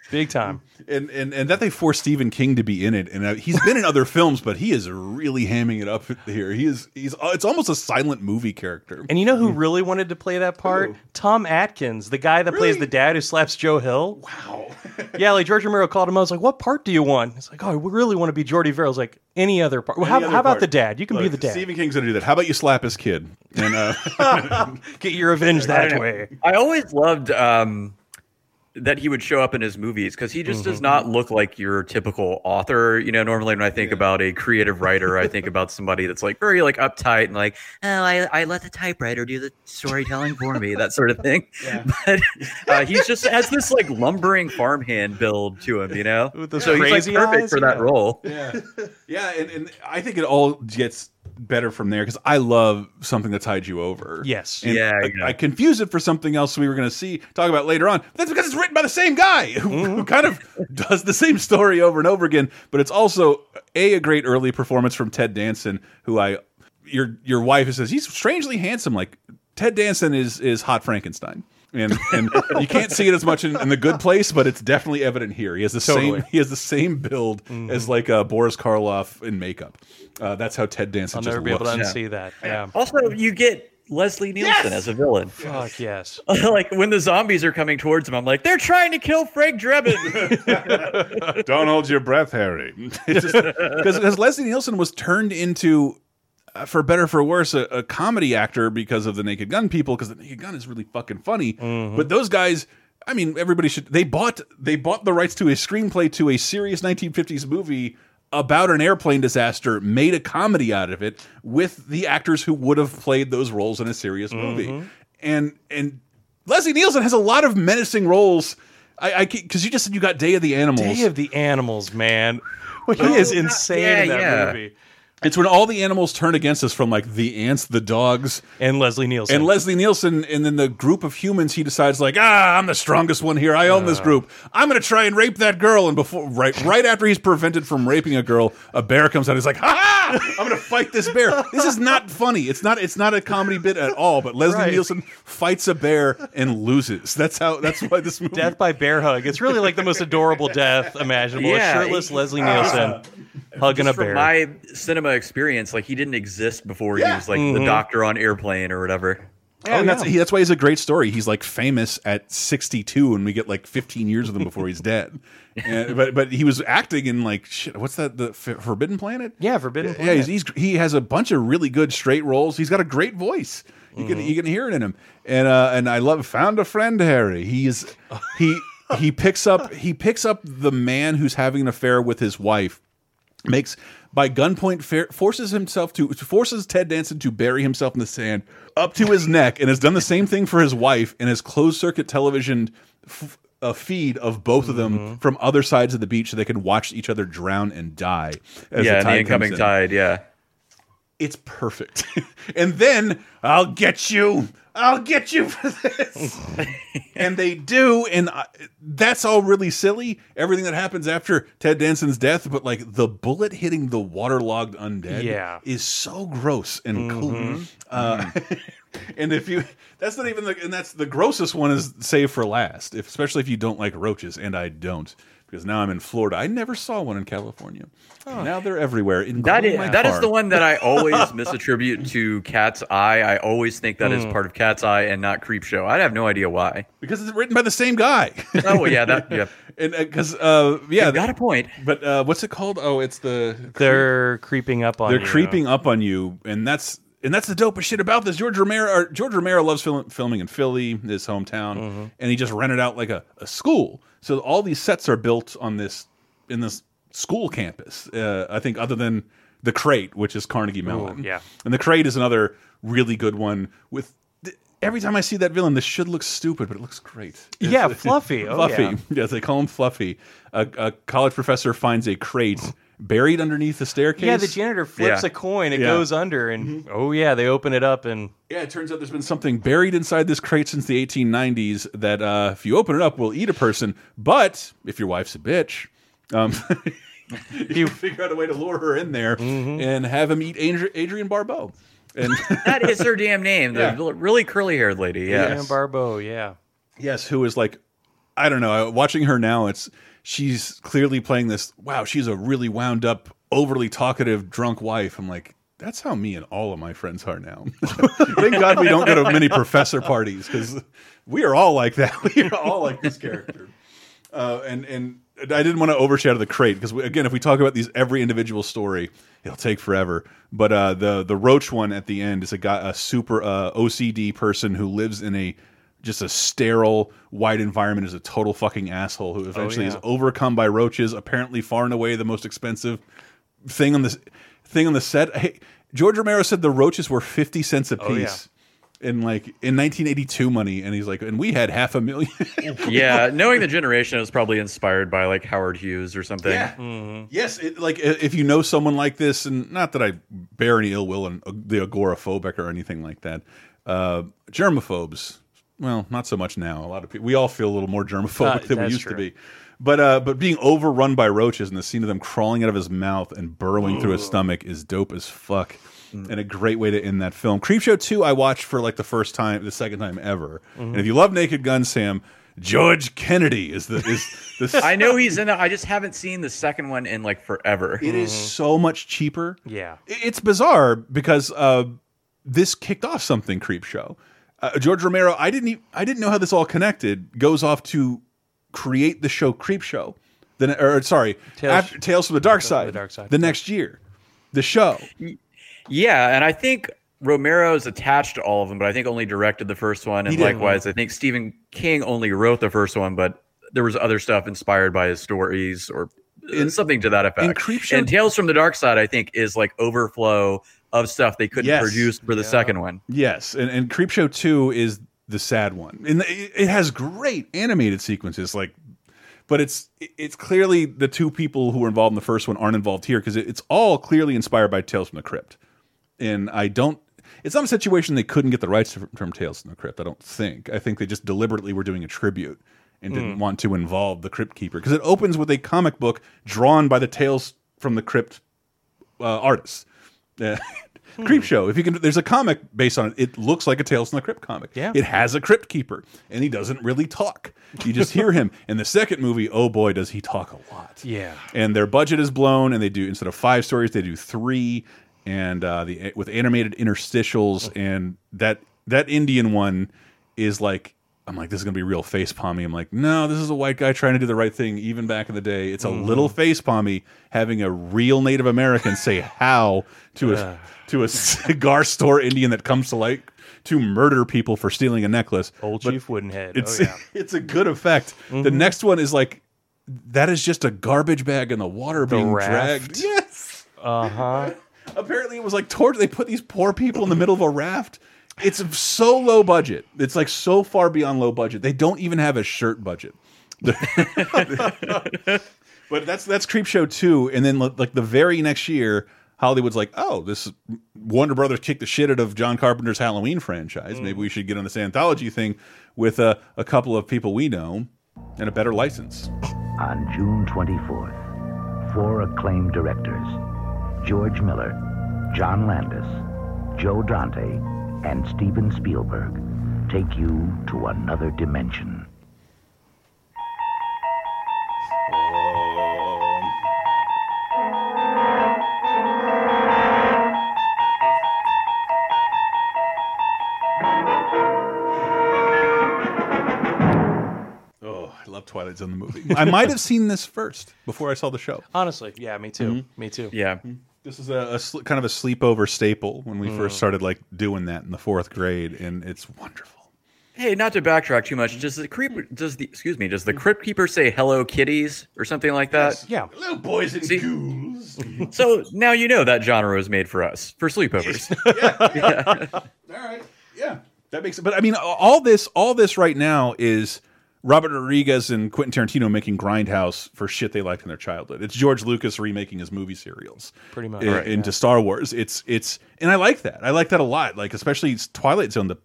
Big time. and, and and that they forced Stephen King to be in it, and uh, he's been in other films, but he is really hamming it up here. He is he's uh, it's almost a silent movie character. And you know who really wanted to play that part? Tom Atkins, the guy that plays the dad who slaps Joe Hill. Wow. yeah, like George Romero called him. I was like, "What part do you want?" He's like, "Oh, I really want to be Jordy Verrill." I was like, "Any other part? Well, how, other how about the dad? You can be the dad. Stephen King's gonna do that. How about you slap his kid? And uh, Get your revenge that don't way." I always loved um, that he would show up in his movies because he just does Mm-hmm. not look like your typical author. You know, normally when I think about a creative writer, I think about somebody that's like very like uptight and like, oh, I, I let the typewriter do the storytelling for me, that sort of thing. But uh, he's just has this like lumbering farmhand build to him, you know. With those so he's like perfect eyes, for that role. yeah, yeah, and, and I think it all gets better from there because I love something that Tide you over. Yes. And Yeah, I, yeah. I confuse it for something else we were going to see talk about later on. That's because it's written by the same guy who, Mm-hmm. who kind of does the same story over and over again. But it's also a a great early performance from Ted Danson, who I your your wife says he's strangely handsome. Like Ted Danson is is hot Frankenstein. And and you can't see it as much in, in the good place, but it's definitely evident here. He has the Totally. Same he has the same build as like uh, Boris Karloff in makeup. Uh, that's how Ted Danson I'll just never be able to looks. unsee that. Yeah. Also, you get Leslie Nielsen as a villain. Fuck yes. like when the zombies are coming towards him, I'm like, they're trying to kill Frank Drebin. Don't hold your breath, Harry. Because Leslie Nielsen was turned into, Uh, for better or for worse, a, a comedy actor because of the Naked Gun people. Because the Naked Gun is really fucking funny. Mm-hmm. But those guys, I mean, everybody should. They bought they bought the rights to a screenplay to a serious 1950s movie about an airplane disaster, made a comedy out of it with the actors who would have played those roles in a serious movie. Mm-hmm. And and Leslie Nielsen has a lot of menacing roles. I, I because you just said you got Day of the Animals. Day of the Animals, man. Well, He is oh, insane yeah, in that yeah. movie. It's when all the animals turn against us from like the ants, the dogs, And Leslie Nielsen. and Leslie Nielsen, and then the group of humans. He decides like, ah, I'm the strongest one here. I own Uh. this group. I'm gonna try and rape that girl. And before right right after he's prevented from raping a girl, a bear comes out. He's like, ha ha! I'm gonna fight this bear. This is not funny. It's not. It's not a comedy bit at all. But Leslie Right. Nielsen fights a bear and loses. That's how. That's why this movie. Death by bear hug. It's really like the most adorable death imaginable. Yeah, a shirtless he- Leslie Nielsen hugging a Just from bear. my cinema experience, like he didn't exist before he was like Mm-hmm. the doctor on airplane or whatever. Yeah, and that's he, that's why he's a great story. He's like famous at 62, and we get like 15 years of him before he's dead. And, but but he was acting in like shit. What's that? The F Forbidden Planet. yeah, Forbidden Yeah, Planet. he's, he's he has a bunch of really good straight roles. He's got a great voice. You Mm-hmm. can you can hear it in him. And uh, and I love found a friend Harry. He's he he picks up he picks up the man who's having an affair with his wife makes by gunpoint forces himself to forces Ted Danson to bury himself in the sand up to his neck and has done the same thing for his wife and has closed circuit television f a feed of both of them Mm-hmm. from other sides of the beach so they can watch each other drown and die as yeah, the the incoming comes in. tide. Yeah, it's perfect and then I'll get you I'll get you for this. And they do and I, that's all really silly everything that happens after ted danson's death but like the bullet hitting the waterlogged undead Yeah. is so gross and cool. Uh, and if you that's not even the and that's the grossest one is save for last if, especially if you don't like roaches and i don't because now i'm in florida i never saw one in california now they're everywhere that including is my that is the one that I always misattribute to Cat's Eye. I always think that Hmm. is part of Cat's Eye and not Creep Show. I have no idea why. because it's written by the same guy Oh well, yeah, that yeah. and because uh, yeah, You've got a point. But uh, what's it called? Oh, it's the They're creeping up on they're you. creeping up on you, and that's and that's the dopest shit about this. George Romero, or George Romero loves film, filming in Philly, his hometown, Mm-hmm. and he just rented out like a, a school. So all these sets are built on this in this school campus. Uh, I think other than the Crate, which is Carnegie Mellon, yeah. and the Crate is another really good one with. Every time I see that villain, this should look stupid, but it looks great. Yeah, Fluffy. Oh, Fluffy. yeah. Yes, they call him Fluffy. A, a college professor finds a crate buried underneath the staircase. Yeah, the janitor flips Yeah. a coin, it Yeah. goes under, and oh yeah, they open it up, and Yeah, it turns out there's been something buried inside this crate since the 1890s that uh, if you open it up will eat a person. But if your wife's a bitch, um, you figure out a way to lure her in there Mm-hmm. and have him eat Adri Adrienne Barbeau. And That is her damn name. The Yeah. really curly haired lady. Yeah. Adrienne Barbeau, yeah. yes, who is like, I don't know. Watching her now, it's she's clearly playing this. Wow, she's a really wound up, overly talkative, drunk wife. I'm like. That's how me and all of my friends are now. Thank God we don't go to many professor parties because we are all like that. We are all like this character. Uh, and and I didn't want to overshadow the crate because again, if we talk about these every individual story, it'll take forever. But uh, the the roach one at the end is a guy, a super uh, OCD person who lives in a just a sterile, white environment, is a total fucking asshole who eventually is yeah. overcome by roaches. Apparently, far and away the most expensive thing on this thing on the set. Hey, George Romero said the roaches were fifty cents a Oh, yeah. piece. In like in 1982 money, and he's like, and we had half a million. Yeah. Knowing the generation, it was probably inspired by like Howard Hughes or something. Mm-hmm. Yes, it, like if you know someone like this, and not that I bear any ill will and uh, the agoraphobic or anything like that. Uh, germaphobes, well, not so much now. A lot of people, we all feel a little more germophobic Uh, than we used to be. But uh, but being overrun by roaches and the scene of them crawling out of his mouth and burrowing through his stomach is dope as fuck. Mm. And a great way to end that film. Creepshow 2, I watched for like the first time, the second time ever. Mm-hmm. And if you love Naked Gun, Sam, George Kennedy is the is the I know he's in it. I just haven't seen the second one in like forever. It is so much cheaper. Yeah. It's bizarre because uh, this kicked off something creep show. Uh, George Romero, I didn't even, I didn't know how this all connected. Goes off to create the show Creep Show. Then or sorry, Tales- after, Tales from the Dark Side. the Dark Side. The next year. The show. Yeah, and I think Romero's attached to all of them, but I think only directed the first one. And likewise, I think Stephen King only wrote the first one, but there was other stuff inspired by his stories or In- something to that effect. in Creepshow- and Tales from the Dark Side, I think, is like overflow of stuff they couldn't Yes. produce for the second one. Yes, and, and Creepshow Two is the sad one, and it it has great animated sequences, like, but it's it's clearly the two people who were involved in the first one aren't involved here because it's all clearly inspired by Tales from the Crypt, and I don't. It's not a situation they couldn't get the rights from, from Tales from the Crypt. I don't think. I think they just deliberately were doing a tribute and didn't want to involve the Crypt Keeper because it opens with a comic book drawn by the Tales from the Crypt uh, artists. Uh, Creep Show. If you can, there's a comic based on it. It looks like a Tales from the Crypt comic. Yeah. It has a Crypt Keeper, and he doesn't really talk. You just hear him. In the second movie, oh boy, does he talk a lot. Yeah. And their budget is blown, and they do instead of five stories, they do three, and uh, the with animated interstitials, and that that Indian one is like. I'm like, this is gonna be real face palmy. I'm like, no, this is a white guy trying to do the right thing. Even back in the day, it's a little face palmy having a real Native American say how to a to a cigar store Indian that comes to like to murder people for stealing a necklace. Old But Chief Woodenhead. It's oh yeah. it's a good effect. The next one is like that is just a garbage bag in the water The being raft. dragged. Yes. Uh huh. Apparently, it was like torture. They put these poor people in the middle of a raft. It's so low budget. It's like so far beyond low budget. They don't even have a shirt budget. but that's that's Creep Show two, and then like the very next year, Hollywood's like, oh, this is- Warner Brothers kicked the shit out of John Carpenter's Halloween franchise. Maybe we should get on this anthology thing with a, a couple of people we know and a better license. On June 24th, four acclaimed directors George Miller, John Landis, Joe Dante, and Steven Spielberg take you to another dimension. Oh, I love Twilight Twilight Zone the movie. I might have seen this first before I saw the show. Honestly, yeah, me too. Mhm. Me too. Yeah. This is a, a sl- kind of a sleepover staple when we Mm. first started like doing that in the fourth grade, and it's wonderful. Hey, not to backtrack too much. Does the creep? Does the excuse me? Does the crypt keeper say "Hello, kitties" or something like that? Yeah. Hello, boys and ghouls. So now you know that genre was made for us for sleepovers. All right. Yeah, that makes it. But I mean, all this, all this right now is Robert Rodriguez and Quentin Tarantino making Grindhouse for shit they liked in their childhood. It's George Lucas remaking his movie serials, Pretty much. i- Right, into Star Wars. It's it's, and I like that. I like that a lot. Like especially Twilight Zone, the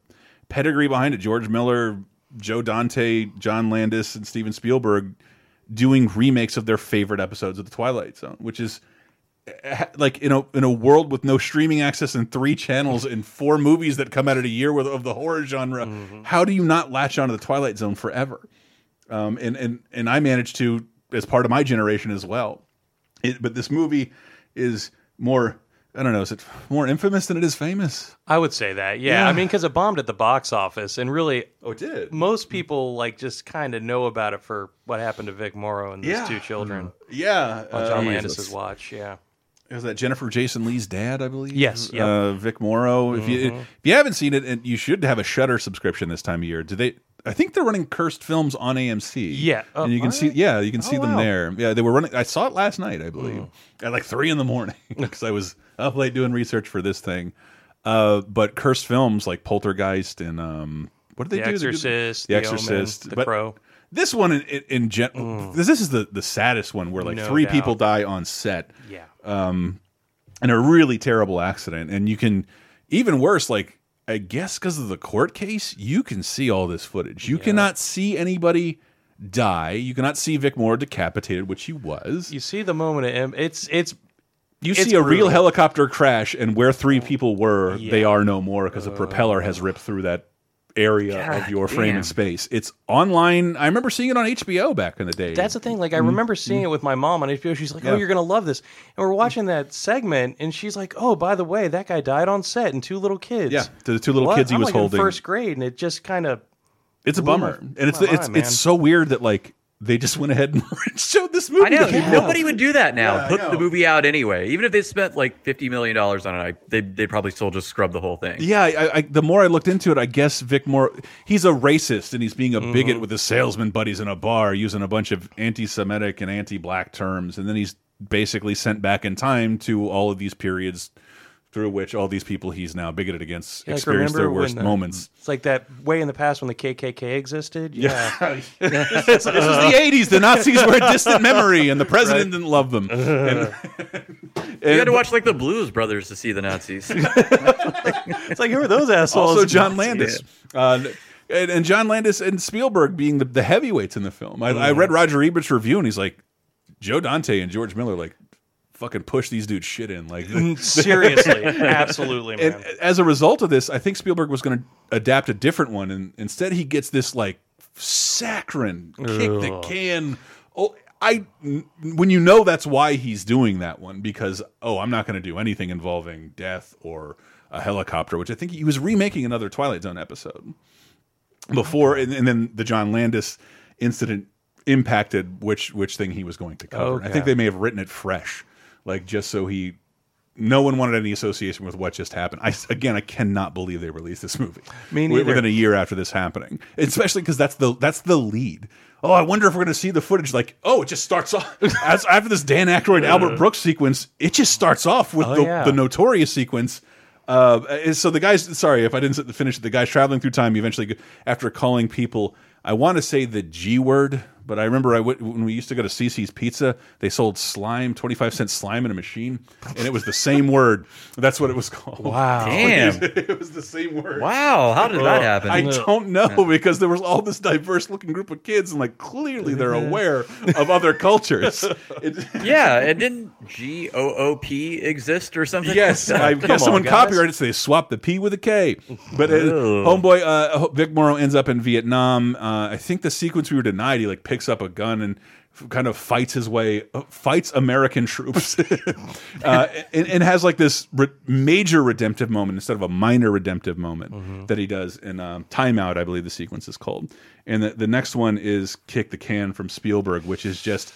pedigree behind it. George Miller, Joe Dante, John Landis, and Steven Spielberg doing remakes of their favorite episodes of the Twilight Zone, which is like in a in a world with no streaming access and three channels and four movies that come out in a year with, of the horror genre, how do you not latch onto the Twilight Zone forever? Um, and and and I managed to as part of my generation as well. It, but this movie is more I don't know is it more infamous than it is famous? I would say that. Yeah. Yeah. I mean, because it bombed at the box office, and really, oh, it did. Most people like just kind of know about it for what happened to Vic Morrow and those Yeah. two children. Yeah, on John uh, Landis's watch. Yeah. Was that Jennifer Jason Lee's dad, I believe. Yes. Uh, Vic Morrow. If you Mhm. if you haven't seen it, and you should have a Shudder subscription this time of year. Do they? I think they're running cursed films on AMC. Yeah. Oh, and you can see. Yeah, you can see Oh, them wow. there. Yeah, they were running. I saw it last night, I believe, Mm. at like three in the morning because I was up late doing research for this thing. Uh, but cursed films like Poltergeist and um, what did they The do? They did- Exorcist, The The Omen, Exorcist, The but Crow. This one in, in, in gen this, this is the the saddest one where like No three doubt. people die on set. Yeah. Um, in a really terrible accident, and you can even worse, like I guess because of the court case, you can see all this footage. You cannot see anybody die. You cannot see Vic Moore decapitated, which he was. You see the moment of him. It's it's You it's see a real helicopter crash, and where three people were, they are no more because a propeller has ripped through that area of God your frame damn. and space. It's online. I remember seeing it on HBO back in the day. That's the thing. Like I remember mm-hmm. seeing it with my mom on HBO. She's like, "Oh, Yeah. you're gonna love this." And we're watching that segment, and she's like, "Oh, by the way, that guy died on set, and two little kids." Yeah, the two little What? kids he I'm was like in holding. first grade, and it just kind of It's a bummer, my- and it's it's mind, it's so weird that like they just went ahead and showed this movie. I know to people. nobody would do that now. Yeah, Put the movie out anyway. Even if they spent like fifty million dollars on it, I, they they'd probably still just scrub the whole thing. Yeah, I, I, the more I looked into it, I guess Vic Moore, he's a racist and he's being a bigot Mhm. with his salesman buddies in a bar using a bunch of anti-Semitic and anti-black terms, and then he's basically sent back in time to all of these periods through which all these people he's now bigoted against Yeah, like, experience their worst when, uh, moments. It's like that way in the past when the KKK existed. Yeah. Yeah, this, this was the '80s. The Nazis were a distant memory, and the president Right. didn't love them. And- You had to watch like the Blues Brothers to see the Nazis. it's like who are those assholes? Also, John Landis. Uh, and, and John Landis and Spielberg being the, the heavyweights in the film. I, I Mm-hmm. read Roger Ebert's review, and he's like, Joe Dante and George Miller, like, fucking push these dudes shit in. Like, Mm, seriously. Absolutely, And man. as a result of this, I think Spielberg was going to adapt a different one, and instead he gets this like saccharine kick the can. Oh, I when you know that's why he's doing that one because oh, I'm not going to do anything involving death or a helicopter, which I think he was remaking another Twilight Zone episode before, and, and then the John Landis incident impacted which which thing he was going to cover. I think they may have written it fresh, like just so he. No one wanted any association with what just happened. I again, I cannot believe they released this movie within a year after this happening, especially because that's the that's the lead. Oh, I wonder if we're going to see the footage. Like, oh, it just starts off as after this Dan Aykroyd Albert Brooks sequence. It just starts off with Oh, the, yeah. the notorious sequence. Uh, so the guys, sorry if I didn't finish it. The guys traveling through time eventually, after calling people, I want to say the G word, but I remember I went, when we used to go to CiCi's Pizza, they sold slime, twenty five cent slime in a machine, and it was the same word. That's what it was called. Wow. Damn. it was the same word. Wow, how did that happen? I don't know because there was all this diverse looking group of kids, and like clearly they're aware of other cultures. It- yeah, and didn't G O O P exist or something? Yes, I guess someone guys. copyrighted it, so they swapped the P with a K. But uh, homeboy, uh, Vic Morrow ends up in Vietnam. Uh, I think the sequence we were denied, he like picks up a gun and kind of fights his way, uh, fights American troops, uh, and, and has like this re major redemptive moment instead of a minor redemptive moment Mm-hmm. that he does in um, Timeout, I believe the sequence is called. And the, the next one is Kick the Can from Spielberg, which is just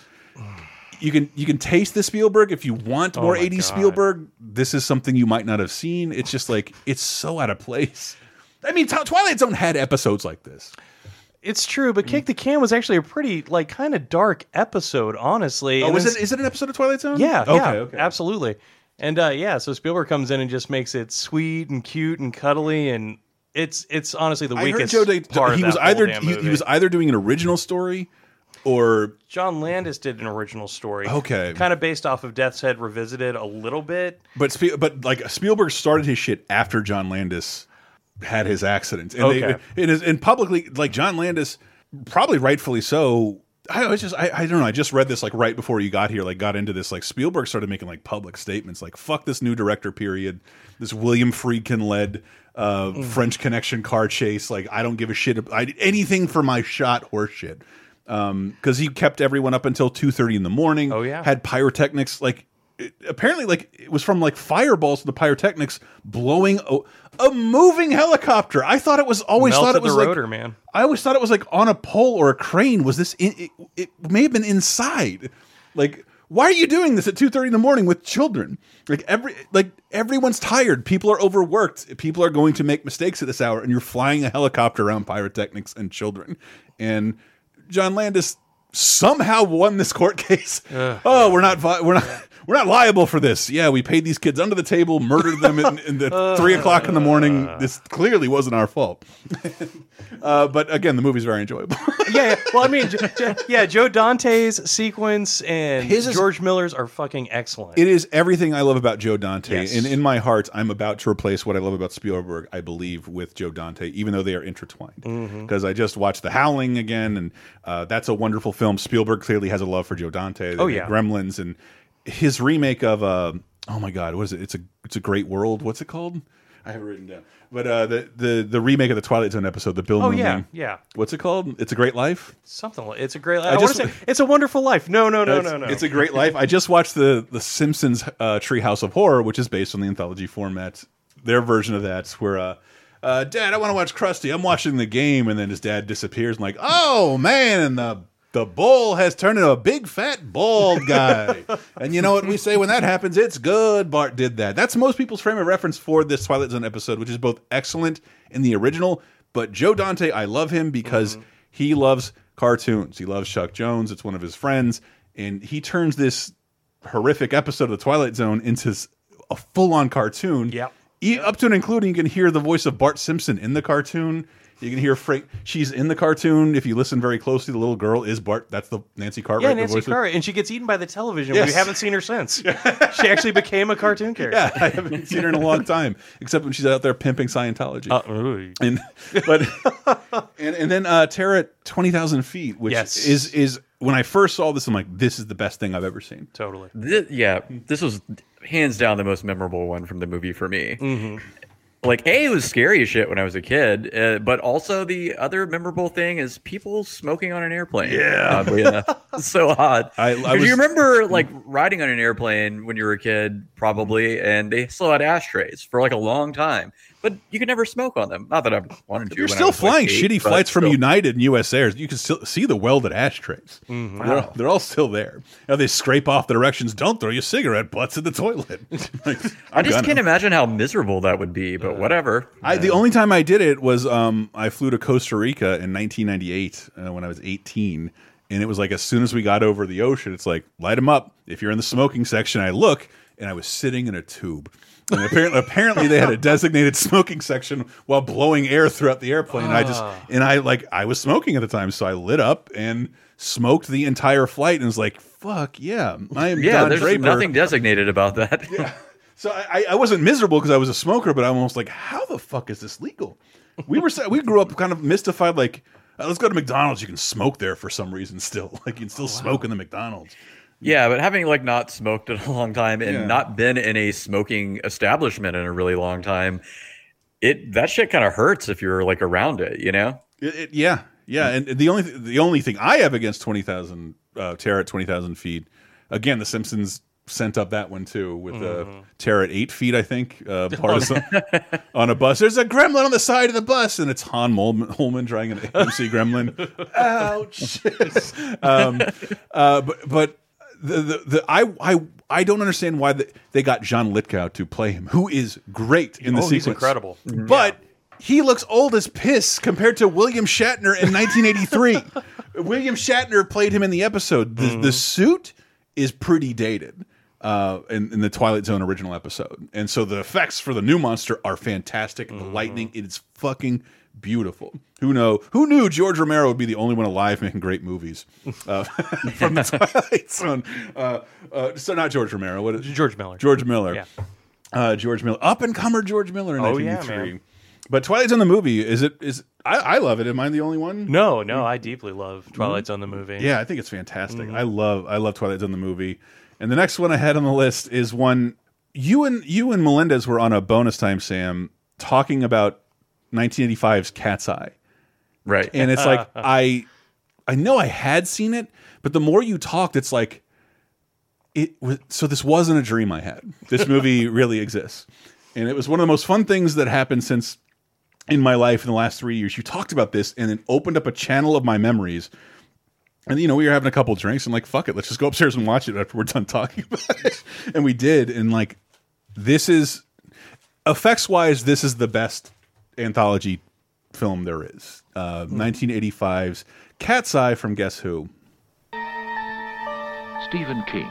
you can you can taste the Spielberg if you want Oh more my 80s God. Spielberg. This is something you might not have seen. It's just like it's so out of place. I mean, Twilight Zone had episodes like this. It's true, but Kick the Can was actually a pretty like kind of dark episode, honestly. Oh, And is it is it an episode of Twilight Zone? Yeah, Okay. yeah, Okay. absolutely. And uh, yeah, so Spielberg comes in and just makes it sweet and cute and cuddly, and it's it's honestly the I heard weakest Joe Day, part. he of was that whole either damn he, he movie. was either doing an original story or John Landis did an original story. Okay. kind of based off of Death's Head revisited a little bit. but Spe but like Spielberg started his shit after John Landis had his accidents, and Okay. they, and, and publicly like John Landis, probably rightfully so. I was just I, I don't know. I just read this like right before you got here. Like got into this. Like Spielberg started making like public statements like "fuck this new director." Period. This William Friedkin led uh, Mm. French Connection car chase. Like I don't give a shit. I did anything for my shot horse shit. Um, because he kept everyone up until two thirty in the morning. Oh, yeah. had pyrotechnics like it- apparently like it was from like fireballs the pyrotechnics blowing a, moving helicopter. I thought it was always thought it was the like rotor, man. I always thought it was like on a pole or a crane. Was this in, it, it may have been inside. Like why are you doing this at 2:30 in the morning with children? Like every like everyone's tired. People are overworked. People are going to make mistakes at this hour and you're flying a helicopter around pyrotechnics and children. And John Landis somehow won this court case. Oh, we're not we're not we're not liable for this. Yeah, we paid these kids under the table, murdered them in, in the three o'clock in the morning. This clearly wasn't our fault. uh, but again, the movie's very enjoyable. yeah, yeah. Well, I mean, yeah, Joe Dante's sequence and His is- George Miller's are fucking excellent. It is everything I love about Joe Dante. Yes. And in my heart, I'm about to replace what I love about Spielberg, I believe, with Joe Dante, even though they are intertwined. Mhm. Because I just watched The Howling again, and uh, that's a wonderful film. Spielberg clearly has a love for Joe Dante. Oh, The yeah. Gremlins and his remake of uh, oh my god, what is it? It's a it's a Great World. What's it called? I have it written down. But uh, the the the remake of the Twilight Zone episode, the Bill Oh, Mumy. yeah, yeah. What's it called? It's a Great Life. Something. Like, it's a great. I I, want just- say it's a wonderful life. No, no, no, no, no. It's a great life. I just watched the the Simpsons uh, Treehouse of Horror, which is based on the anthology format. Their version of that's where, uh, uh, Dad, I want to watch Krusty. I'm watching the game, and then his dad disappears. and like, oh man, and the the bull has turned into a big fat bald guy. and you know what we say when that happens? It's good. Bart did that. That's most people's frame of reference for this Twilight Zone episode, which is both excellent in the original. But Joe Dante, I love him because he loves cartoons. He loves Chuck Jones. It's one of his friends, and he turns this horrific episode of the Twilight Zone into a full-on cartoon. Yeah, up to and including you can hear the voice of Bart Simpson in the cartoon. You can hear Frank. She's in the cartoon. If you listen very closely, the little girl is Bart. That's the Nancy Cartwright. yeah, the Nancy voice of- Cartwright, and she gets eaten by the television. Yes. We haven't seen her since. she actually became a cartoon character. Yeah, I haven't seen her in a long time, except when she's out there pimping Scientology. Uh, and but and, and then uh, Terror at twenty thousand feet, which Yes. is is when I first saw this, I'm like, this is the best thing I've ever seen. Totally. Thi- yeah, this was hands down the most memorable one from the movie for me. Mm-hmm. Like, A, it was scary as shit when I was a kid, uh, but also the other memorable thing is people smoking on an airplane. Yeah. Enough. It's so odd. I, I was, you remember like riding on an airplane when you were a kid, probably, and they still had ashtrays for like a long time, but you could never smoke on them. Not that I've wanted to. You're when I still was, like, flying eight, shitty flights from still. United and US Airs. You can still see the welded ashtrays. Mm-hmm. They're, Wow. they're all still there. Now they scrape off the directions. Don't throw your cigarette butts in the toilet. Like, I just gonna. can't imagine how miserable that would be, but whatever. I, the only time I did it was um, I flew to Costa Rica in 1998 uh, when I was 18, and it was like as soon as we got over the ocean, it's like light them up. If you're in the smoking section, I look, and I was sitting in a tube. And apparently, apparently they had a designated smoking section while blowing air throughout the airplane. And I just Ah. and I like I was smoking at the time, so I lit up and smoked the entire flight, and was like, "Fuck yeah, I am Yeah, Don there's Draper." nothing designated about that. So I, I wasn't miserable because I was a smoker, but I'm almost like, how the fuck is this legal? We were we grew up kind of mystified, like, uh, let's go to McDonald's. You can smoke there for some reason still. Like you can still smoke in the McDonald's. Yeah, but having like not smoked in a long time and Yeah. not been in a smoking establishment in a really long time, it that shit kind of hurts if you're like around it, you know? It, it- yeah, yeah. And the only the only thing I have against twenty thousand uh, Terror at twenty thousand feet. Again, The Simpsons sent up that one too with uh, Mhm. Terror at eight feet. I think uh, part of on a bus. There's a gremlin on the side of the bus, and it's Han Moleman, Holman trying an MC gremlin. Ouch. um, uh, but but the, the, the I I I don't understand why the, they got John Lithgow to play him, who is great in the Oh, sequence. he's incredible. Mm-hmm. But he looks old as piss compared to William Shatner in 1983. William Shatner played him in the episode. The, the mm-hmm. suit is pretty dated uh, in, in the Twilight Zone original episode, and so the effects for the new monster are fantastic. The mm-hmm. lightning, it's fucking beautiful. Who know? Who knew George Romero would be the only one alive making great movies uh, from the Twilight Zone? Uh, uh, so not George Romero. What is George Miller. George Miller. Yeah. Uh, George Miller, up and comer George Miller in Oh, yeah, 1983. man. But Twilight Zone the movie is it is I, I love it. Am I the only one? No, no, I deeply love Twilight Zone the movie. Yeah, I think it's fantastic. Mhm. I love I love Twilight Zone the movie. And the next one I had on the list is one you and you and Melendez were on a bonus time, Sam, talking about 1985's Cat's Eye. Right. And it's like I I know I had seen it, but the more you talked, it's like it was so this wasn't a dream I had. This movie really exists. And it was one of the most fun things that happened since in my life in the last three years. You talked about this and then opened up a channel of my memories. And you know, we were having a couple drinks and like, fuck it, let's just go upstairs and watch it after we're done talking about it. And we did. And like, this is effects wise, this is the best anthology film there is. Uh, 1985's Cat's Eye from Guess Who. Stephen King,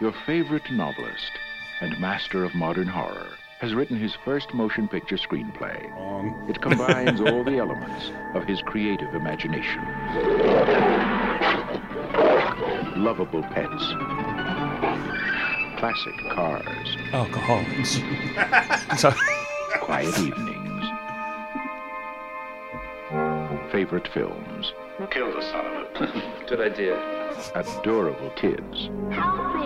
your favorite novelist and master of modern horror, has written his first motion picture screenplay. It combines all the elements of his creative imagination. Lovable pets, classic cars, Alcoholics. quiet evenings, favorite films, Kill the son of a... Good idea. adorable kids, Help me!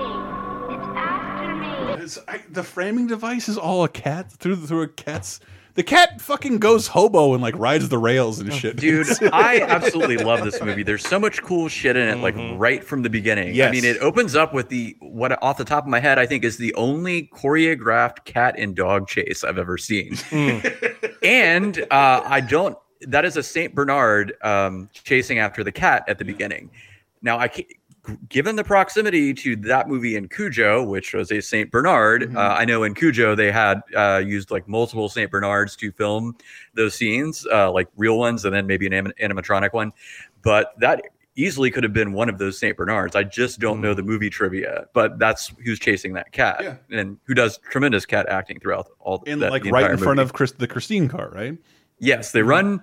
It's- after I- the framing device is all a cat through through a cat's. The cat fucking goes hobo and like rides the rails and shit. Dude, I absolutely love this movie. There's so much cool shit in it, like right from the beginning. I mean, it opens up with the what off the top of my head, I think is the only choreographed cat and dog chase I've ever seen. and uh, I don't. That is a Saint Bernard um, chasing after the cat at the beginning. Now, I given the proximity to that movie in Cujo, which was a Saint Bernard, uh, I know in Cujo they had uh, used like multiple Saint Bernards to film those scenes, uh, like real ones, and then maybe an anim- animatronic one. But that easily could have been one of those Saint Bernards. I just don't know the movie trivia, but that's who's chasing that cat, and who does tremendous cat acting throughout all. and that, like the right in front movie. of Chris, the Christine car, right? Yes, they run.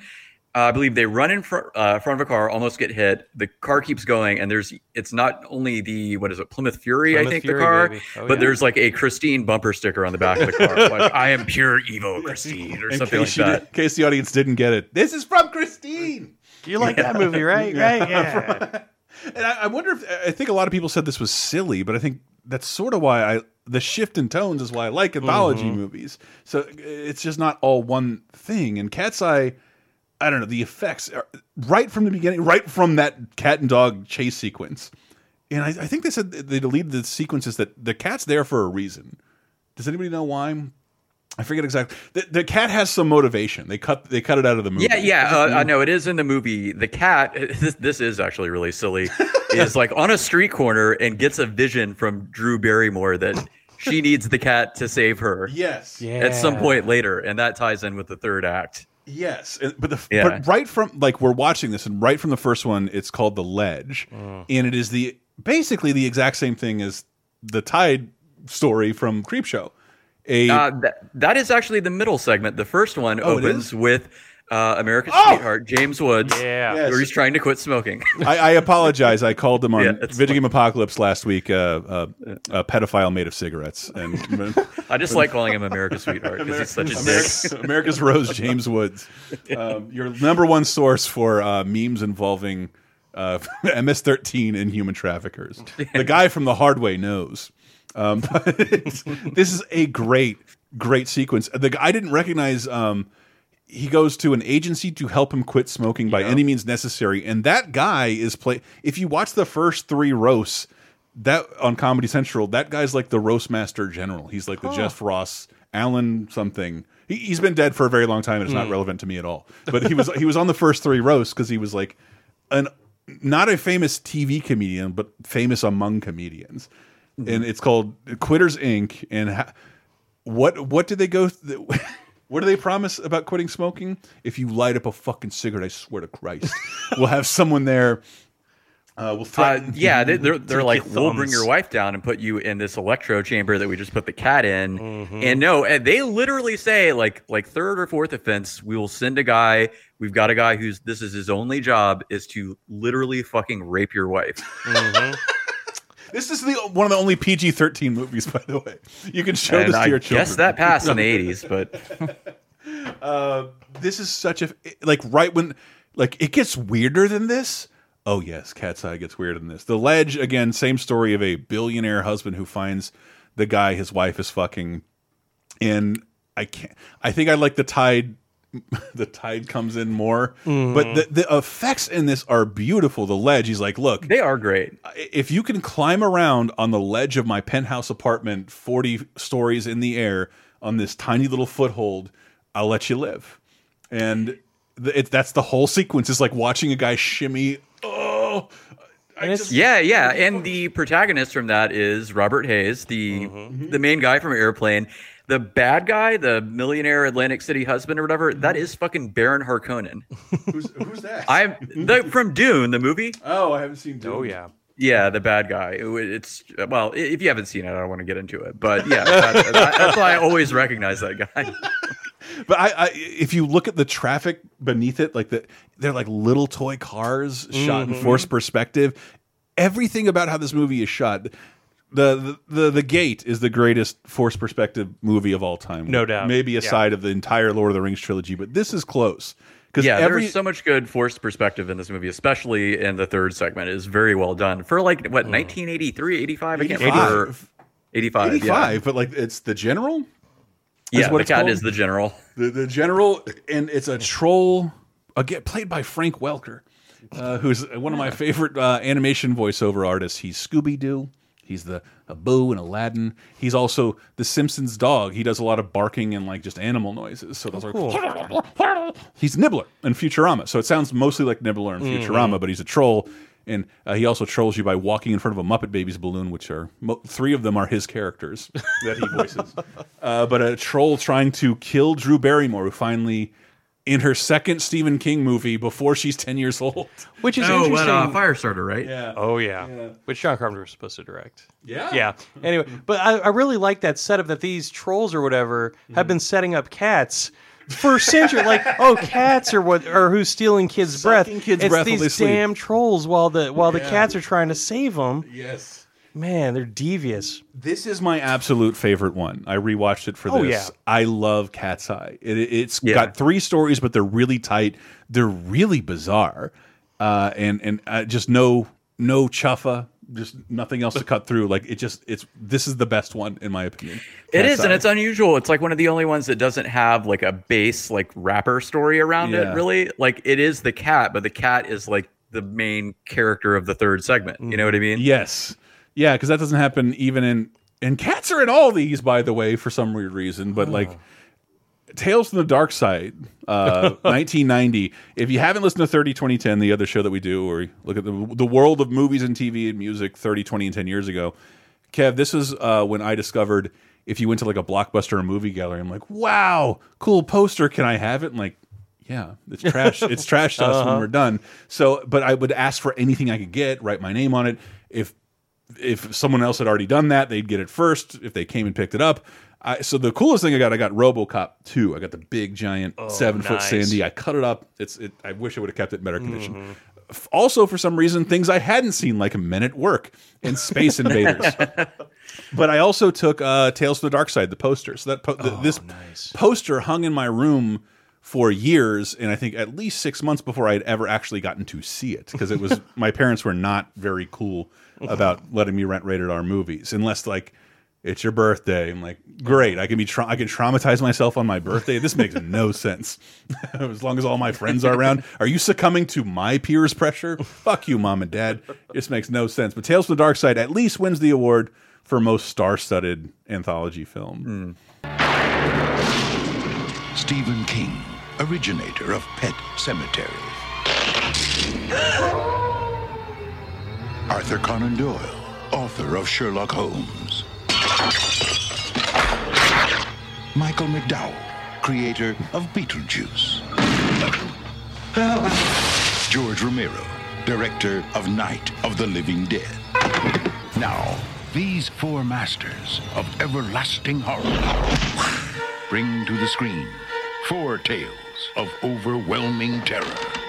Uh, I believe they run in front uh, front of a car, almost get hit. The car keeps going, and there's it's not only the what is it Plymouth Fury, Plymouth I think Fury, the car. Oh, but yeah. there's like a Christine bumper sticker on the back of the car, like I am pure evil Christine or In something like case, that. did- in case the audience didn't get it, this is from Christine. You like that movie, right? Right? Yeah. And I, I wonder if I think a lot of people said this was silly, but I think that's sort of why I the shift in tones is why I like anthology Mhm. movies. So it's just not all one thing. And Cat's Eye, I don't know, the effects are right from the beginning, right from that cat and dog chase sequence. And I, I think they said they deleted the sequences that the cat's there for a reason. Does anybody know why? I forget exactly. The, the cat has some motivation. They cut they cut it out of the movie. Yeah, yeah, uh, I know it is in the movie. The cat, this, this is actually really silly, is like on a street corner and gets a vision from Drew Barrymore that she needs the cat to save her. Yes, Yeah. at some point later, and that ties in with the third act. Yes, but the Yeah. but right from like we're watching this, and right from the first one, it's called the Ledge, Mm. and it is the basically the exact same thing as the Tide story from Creepshow. A Uh, that, that is actually the middle segment. The first one Oh, opens with uh, America's Oh! sweetheart, James Woods, Yeah. Yes. where he's trying to quit smoking. I, I apologize. I called him on Yeah, it's Video Game Apocalypse last week. Uh, uh, a pedophile made of cigarettes, and I just like calling him America's sweetheart because he's such a America's, dick. America's Rose, James Woods, um, your number one source for uh, memes involving uh, MS-13 and human traffickers. The guy from The Hard Way knows. Um, but this is a great, great sequence. The guy I didn't recognize. Um, he goes to an agency to help him quit smoking by any means necessary, and that guy is play. If you watch the first three roasts that on Comedy Central, that guy's like the roast master general. He's like the Huh. Jeff Ross, Allen something. He, he's been dead for a very long time, and it's not Hmm. relevant to me at all. But he was he was on the first three roasts because he was like an not a famous TV comedian, but famous among comedians. And it's called Quitters Inc. And ha what what did they go? Th what do they promise about quitting smoking? If you light up a fucking cigarette, I swear to Christ, we'll have someone there. Uh, we'll Uh, yeah, they, they're they're like, we'll bring your wife down and put you in this electro chamber that we just put the cat in. And no, and they literally say like like third or fourth offense, we will send a guy. We've got a guy who's this is his only job is to literally fucking rape your wife. This is the one of the only PG thirteen movies, by the way. You can show And this to I your children. guess that passed in the 80s, but uh, this is such a like right when like it gets weirder than this. Oh yes, Cat's Eye gets weirder than this. The Ledge again, same story of a billionaire husband who finds the guy his wife is fucking, and I can't. I think I like the tide. The tide comes in more, Mhm. but the, the effects in this are beautiful. The ledge, he's like, look, they are great. If you can climb around on the ledge of my penthouse apartment, forty stories in the air, on this tiny little foothold, I'll let you live. And it, that's the whole sequence. It's like watching a guy shimmy. Oh, just, yeah, yeah, and the protagonist from that is Robert Hays, the the main guy from Airplane. The bad guy, the millionaire Atlantic City husband or whatever, that is fucking Baron Harkonnen. who's, who's that? I'm the from Dune, the movie. Oh, I haven't seen. Dune. Oh yeah. Yeah, the bad guy. It's well, if you haven't seen it, I don't want to get into it. But yeah, that, that- that's why I always recognize that guy. But I, I, if you look at the traffic beneath it, like the, they're like little toy cars shot in Mhm. forced perspective. Everything about how this movie is shot, the, the the gate is the greatest forced perspective movie of all time. No doubt. Maybe Yeah. aside of the entire Lord of the Rings trilogy, but this is close because yeah, every there's so much good forced perspective in this movie, especially in the third segment. It is very well done for like what 1983, 85. I can't remember. 85. 85, Yeah. but like it's the general. Yeah, what the cat called? is the general. The the general, and it's a troll, again played by Frank Welker, uh, who's one of my favorite uh, animation voiceover artists. He's Scooby Doo. He's the Abu and Aladdin. He's also the Simpsons dog. He does a lot of barking and like just animal noises. So those are he's Nibbler in Futurama. So it sounds mostly like Nibbler in Mhm. Futurama, but he's a troll. And uh, he also trolls you by walking in front of a Muppet Babies balloon, which are mo three of them are his characters that he voices. uh, but a troll trying to kill Drew Barrymore, who finally, in her second Stephen King movie before she's ten years old, Which is Oh, interesting. what, uh, Firestarter, right? Yeah. Oh yeah. Which John Carpenter was supposed to direct. Yeah. Yeah. Anyway, but I, I really like that setup that these trolls or whatever Mm-hmm. have been setting up cats for centuries. like, oh, cats are what or who's stealing kids' breath. Kids' it's breath while they these sleep. damn trolls while the while the Yeah. cats are trying to save them. Yes. Man, they're devious. This is my absolute favorite one. I rewatched it for Oh, this. yeah. I love Cat's Eye. It, it's Yeah. got three stories, but they're really tight. They're really bizarre, uh, and and uh, just no no chuffa, just nothing else to cut through. Like it just it's this is the best one in my opinion. It Cat's is, and it's unusual. It's like one of the only ones that doesn't have like a base like wrapper story around Yeah. it. Really, like it is the cat, but the cat is like the main character of the third segment. You know what I mean? Yes. Yeah, because that doesn't happen even in and cats are in all these, by the way, for some weird reason. But like Tales from the Dark Side, uh, 1990. If you haven't listened to 30 2010, the other show that we do, or look at the the world of movies and TV and music 30, 20, and 10 years ago, Kev, this is uh, when I discovered if you went to like a blockbuster or movie gallery, I'm like, wow, cool poster. Can I have it? And like, yeah, it's trash. it's trash to us when Uh-huh. we're done. So, but I would ask for anything I could get, write my name on it. If if someone else had already done that, they'd get it first. If they came and picked it up, I, so the coolest thing I got, I got RoboCop two. I got the big giant seven foot. Sandy. I cut it up. It's it. I wish I would have kept it in better condition. F- Also, for some reason, things I hadn't seen like Men at Work and Space Invaders. but I also took uh, Tales from the Dark Side, the poster. So that po the, this poster hung in my room for years, and I think at least six months before I had ever actually gotten to see it, because it was my parents were not very cool about letting me rent rated R movies, unless like it's your birthday. I'm like, great. I can be tra I can traumatize myself on my birthday. This makes no sense. as long as all my friends are around, are you succumbing to my peers' pressure? Fuck you, mom and dad. This makes no sense. But Tales from the Dark Side at least wins the award for most star-studded anthology film. Hmm. Stephen King, originator of Pet Sematary. Arthur Conan Doyle, author of Sherlock Holmes. Michael McDowell, creator of Beetlejuice. George Romero, director of Night of the Living Dead. Now, these four masters of everlasting horror bring to the screen four tales of overwhelming terror.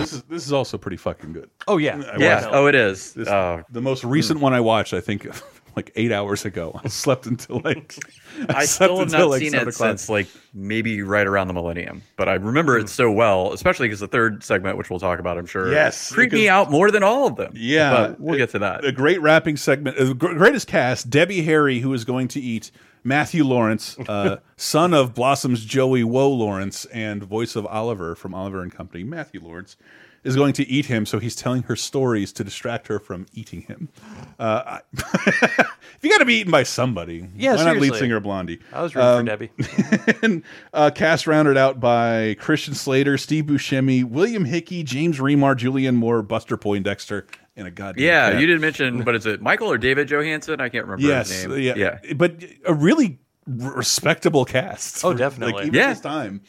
This is this is also pretty fucking good. Oh yeah, I Yeah. watched- Oh, it is. This- Oh. the most recent one I watched, I think, like eight hours ago. I slept until like I slept still have not like, seen it since like maybe right around the millennium, but I remember Hmm. it so well, especially because the third segment, which we'll talk about, I'm sure, Yes, creeped me out more than all of them. Yeah, but we'll get to that. A great rapping segment, uh, gr- greatest cast: Debbie Harry, who is going to eat Matthew Lawrence, uh, son of Blossom's Joey Woe Lawrence, and voice of Oliver from Oliver and Company. Matthew Lawrence is going to eat him, so he's telling her stories to distract her from eating him. Uh, I- if you got to be eaten by somebody, Yeah, why not lead singer Blondie? I was rooting Um, for Debbie. and uh, cast rounded out by Christian Slater, Steve Buscemi, William Hickey, James Remar, Julianne Moore, Buster Poindexter, and a goddamn yeah, cat. you didn't mention, but is it Michael or David Johansen? I can't remember Yes, his name. yeah, yeah. but a really respectable cast. Oh, definitely. Like, even Yeah. this time,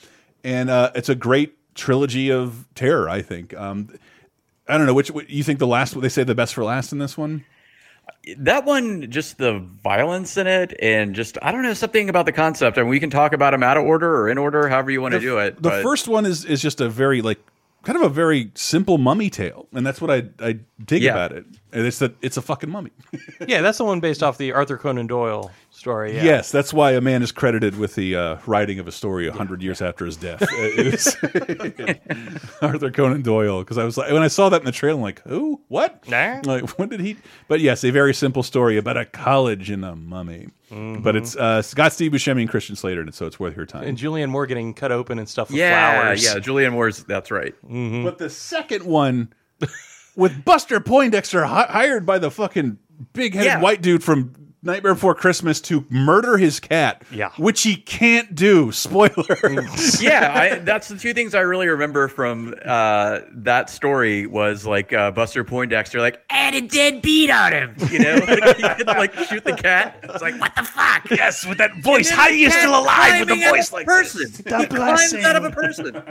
and uh, it's a great trilogy of terror. I think. Um, I don't know which you think the last. They say the best for last in this one. That one, just the violence in it, and just I don't know something about the concept. I mean, we can talk about them out of order or in order, however you want to do it. The but- first one is is just a very like kind of a very simple mummy tale, and that's what I I dig Yeah. about it. And it's that it's a fucking mummy. yeah, that's the one based off the Arthur Conan Doyle story. Yeah. Yes, that's why a man is credited with the uh, writing of a story a hundred years after his death. Is Arthur Conan Doyle. Because I was like, when I saw that in the trailer, I'm like, who? What? Nah. Like, when did he? But yes, a very simple story about a college and a mummy. But it's uh, it's got Steve Buscemi and Christian Slater and so it's worth your time. And Julianne Moore getting cut open and stuff with yeah, flowers. yeah, Julianne Moore's. That's right. But the second one with Buster Poindexter hi hired by the fucking big headed Yeah. white dude from Nightmare Before Christmas to murder his cat. Yeah. Which he can't do. Spoiler. yeah, I, that's the two things I really remember from uh, that story was like uh, Buster Poindexter, like, add a dead beat on him. You know, like, he could like shoot the cat. It's like, what the fuck? Yes, with that voice. How are you still alive with a voice of like person? this? he climbs out of a person.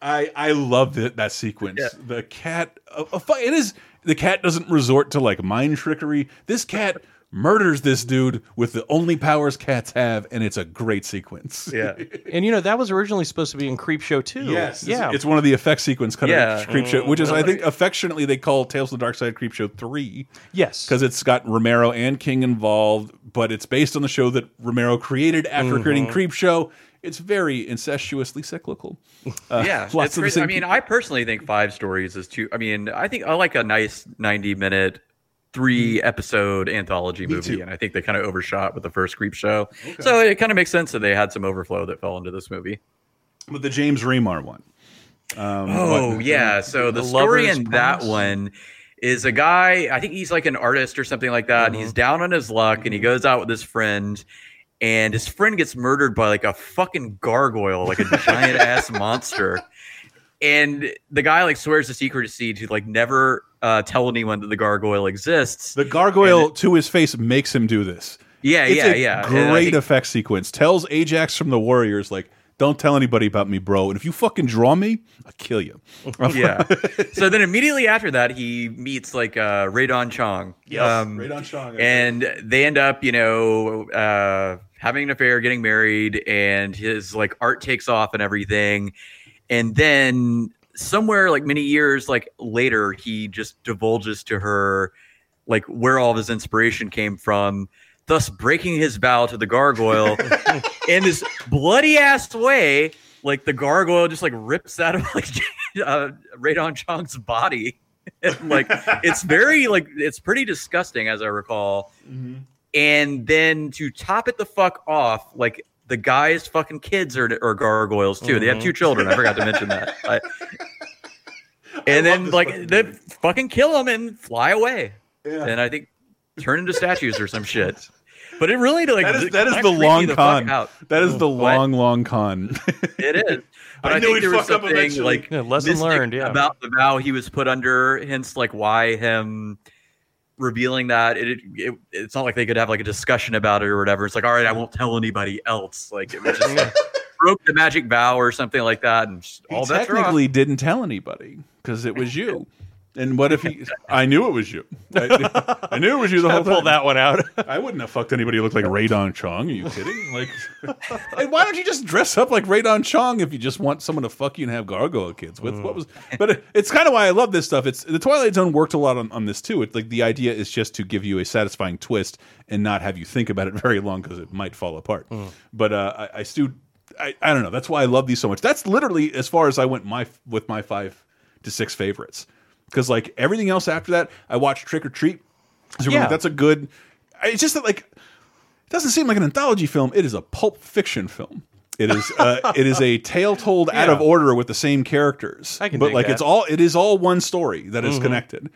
I I loved it that sequence. The cat, a, a it is the cat doesn't resort to like mind trickery. This cat murders this dude with the only powers cats have, and it's a great sequence. Yeah. And you know that was originally supposed to be in Creepshow too. Yes, it's- yeah. it's, one of the effect sequence cut Yeah. of Creepshow, which is I think affectionately they call Tales of the Dark Side Creepshow three. Yes, because it's got Romero and King involved, but it's based on the show that Romero created after creating Mhm. Creepshow. It's very incestuously cyclical. Uh, yeah, lots of I mean, I personally think five stories is too. I mean, I think I like a nice ninety-minute, three episode anthology Me movie, too. and I think they kind of overshot with the first Creepshow. So it kind of makes sense that they had some overflow that fell into this movie. But the James Remar one. Um, Oh yeah, so the, The story in that one is a guy. I think he's like an artist or something like that, and he's down on his luck, and he goes out with his friend. And his friend gets murdered by like a fucking gargoyle, like a giant ass monster. And the guy like swears a secret to secrecy to like never uh, tell anyone that the gargoyle exists. The gargoyle to his face makes him do this. Yeah, it's yeah, a yeah. Great think- effect sequence. Tells Ajax from the Warriors like, "Don't tell anybody about me, bro. And if you fucking draw me, I'll kill you." yeah. So then immediately after that, he meets like uh, Rae Dawn Chong. Yes, Rae Dawn Chong, And they end up, you know, uh, having an affair, getting married, and his like art takes off and everything. And then somewhere like many years like later, he just divulges to her like where all of his inspiration came from. Thus, breaking his vow to the gargoyle in this bloody ass way, like the gargoyle just like rips out of like uh, Rae Dawn Chong's body. And, like it's very like it's pretty disgusting as I recall. Mm-hmm. And then to top it the fuck off, like the guy's fucking kids are, are gargoyles too. They have two children. I forgot to mention that. I- and then like they fucking kill them and fly away. And I think turn into statues or some shit. But it really like that is, that is the long fuck con. out. That is the What? long, long con. It is. But I I, knew think he'd there was something eventually. like Yeah, lesson mystic learned, yeah. about the vow he was put under. Hence, like why him revealing that. It, it it's not like they could have like a discussion about it or whatever. It's like, all right, I won't tell anybody else. Like it was just broke the magic vow or something like that, and just, He all bets are off. technically didn't tell anybody because it was you. And what if he? I knew it was you. I, I knew it was you the whole Pull time. that one out. I wouldn't have fucked anybody who looked like Rae Dawn Chong. Are you kidding? Like, and why don't you just dress up like Rae Dawn Chong if you just want someone to fuck you and have gargoyle kids with? What was? But it, it's kind of why I love this stuff. It's the Twilight Zone worked a lot on, on this too. It's like the idea is just to give you a satisfying twist and not have you think about it very long because it might fall apart. But uh, I, I still, I, I don't know. That's why I love these so much. That's literally as far as I went my with my five to six favorites. Because like everything else after that, I watched Trick or Treat. So Yeah. that's a good. It's just that like it doesn't seem like an anthology film. It is a pulp fiction film. It is uh, it is a tale told out of order with the same characters. I can but dig like that. it's all it is all one story that is Mhm. connected,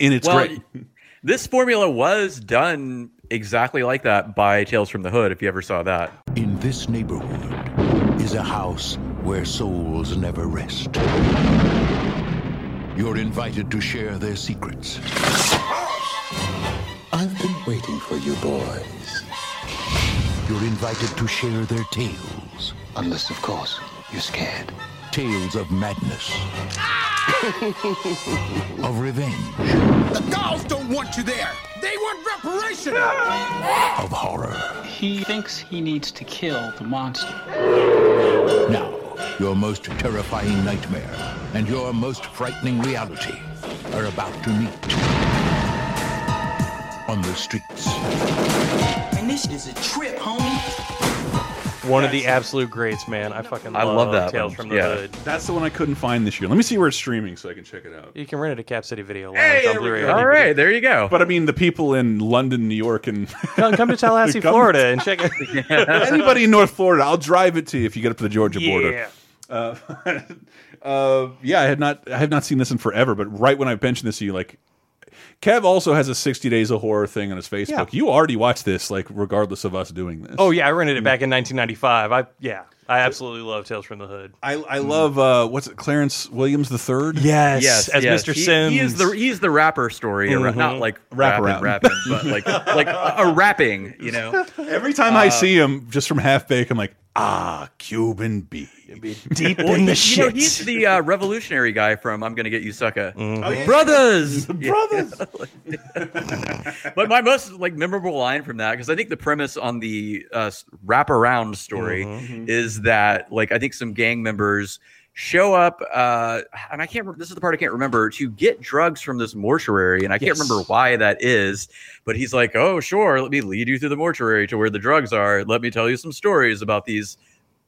and it's Well, great. This formula was done exactly like that by Tales from the Hood. If you ever saw that. In this neighborhood is a house where souls never rest. You're invited to share their secrets. I've been waiting for you boys. You're invited to share their tales. Unless, of course, you're scared. Tales of madness, of revenge, The dolls don't want you there. They want reparation. of horror. He thinks he needs to kill the monster. Now, your most terrifying nightmare and your most frightening reality are about to meet on the streets. And this is a trip, homie. One of the absolute greats, man. I fucking I love that Tales one. from the Yeah. Hood. That's the one I couldn't find this year. Let me see where it's streaming so I can check it out. You can rent it at Cap City Video Lounge Hey, on there we Blu-ray. go. All right, there you go. But I mean, the people in London, New York, and Come, come to Tallahassee, Come- Florida, and check it. anybody in North Florida, I'll drive it to you if you get up to the Georgia border. Yeah. Uh, uh, yeah, I had not, I have not seen this in forever. But right when I mentioned this to you, like, Kev also has a 60 Days of Horror thing on his Facebook. Yeah. You already watched this, like, regardless of us doing this. Oh yeah, I rented it back in 1995. I yeah, I absolutely love Tales from the Hood. I, I love uh, what's it, Clarence Williams the third. Yes, yes, as yes. Mr. He, Sims. he is the he's the rapper story, Mhm. not like Wrap rapping, rapping, but like like a, a rapping. You know, Every time I see him, just from half bake, I'm like, ah, Cuban B. deep Well, in the he- you know, shit. he's the uh, revolutionary guy from "I'm Gonna Get You, Sucker." Mhm. Oh, yeah. Brothers, Brothers. but my most like memorable line from that because I think the premise on the uh, wraparound story Mhm. is that like I think some gang members show up uh and I can't this is the part I can't remember to get drugs from this mortuary and I can't remember why that is but he's like oh sure let me lead you through the mortuary to where the drugs are. Let me tell you some stories about these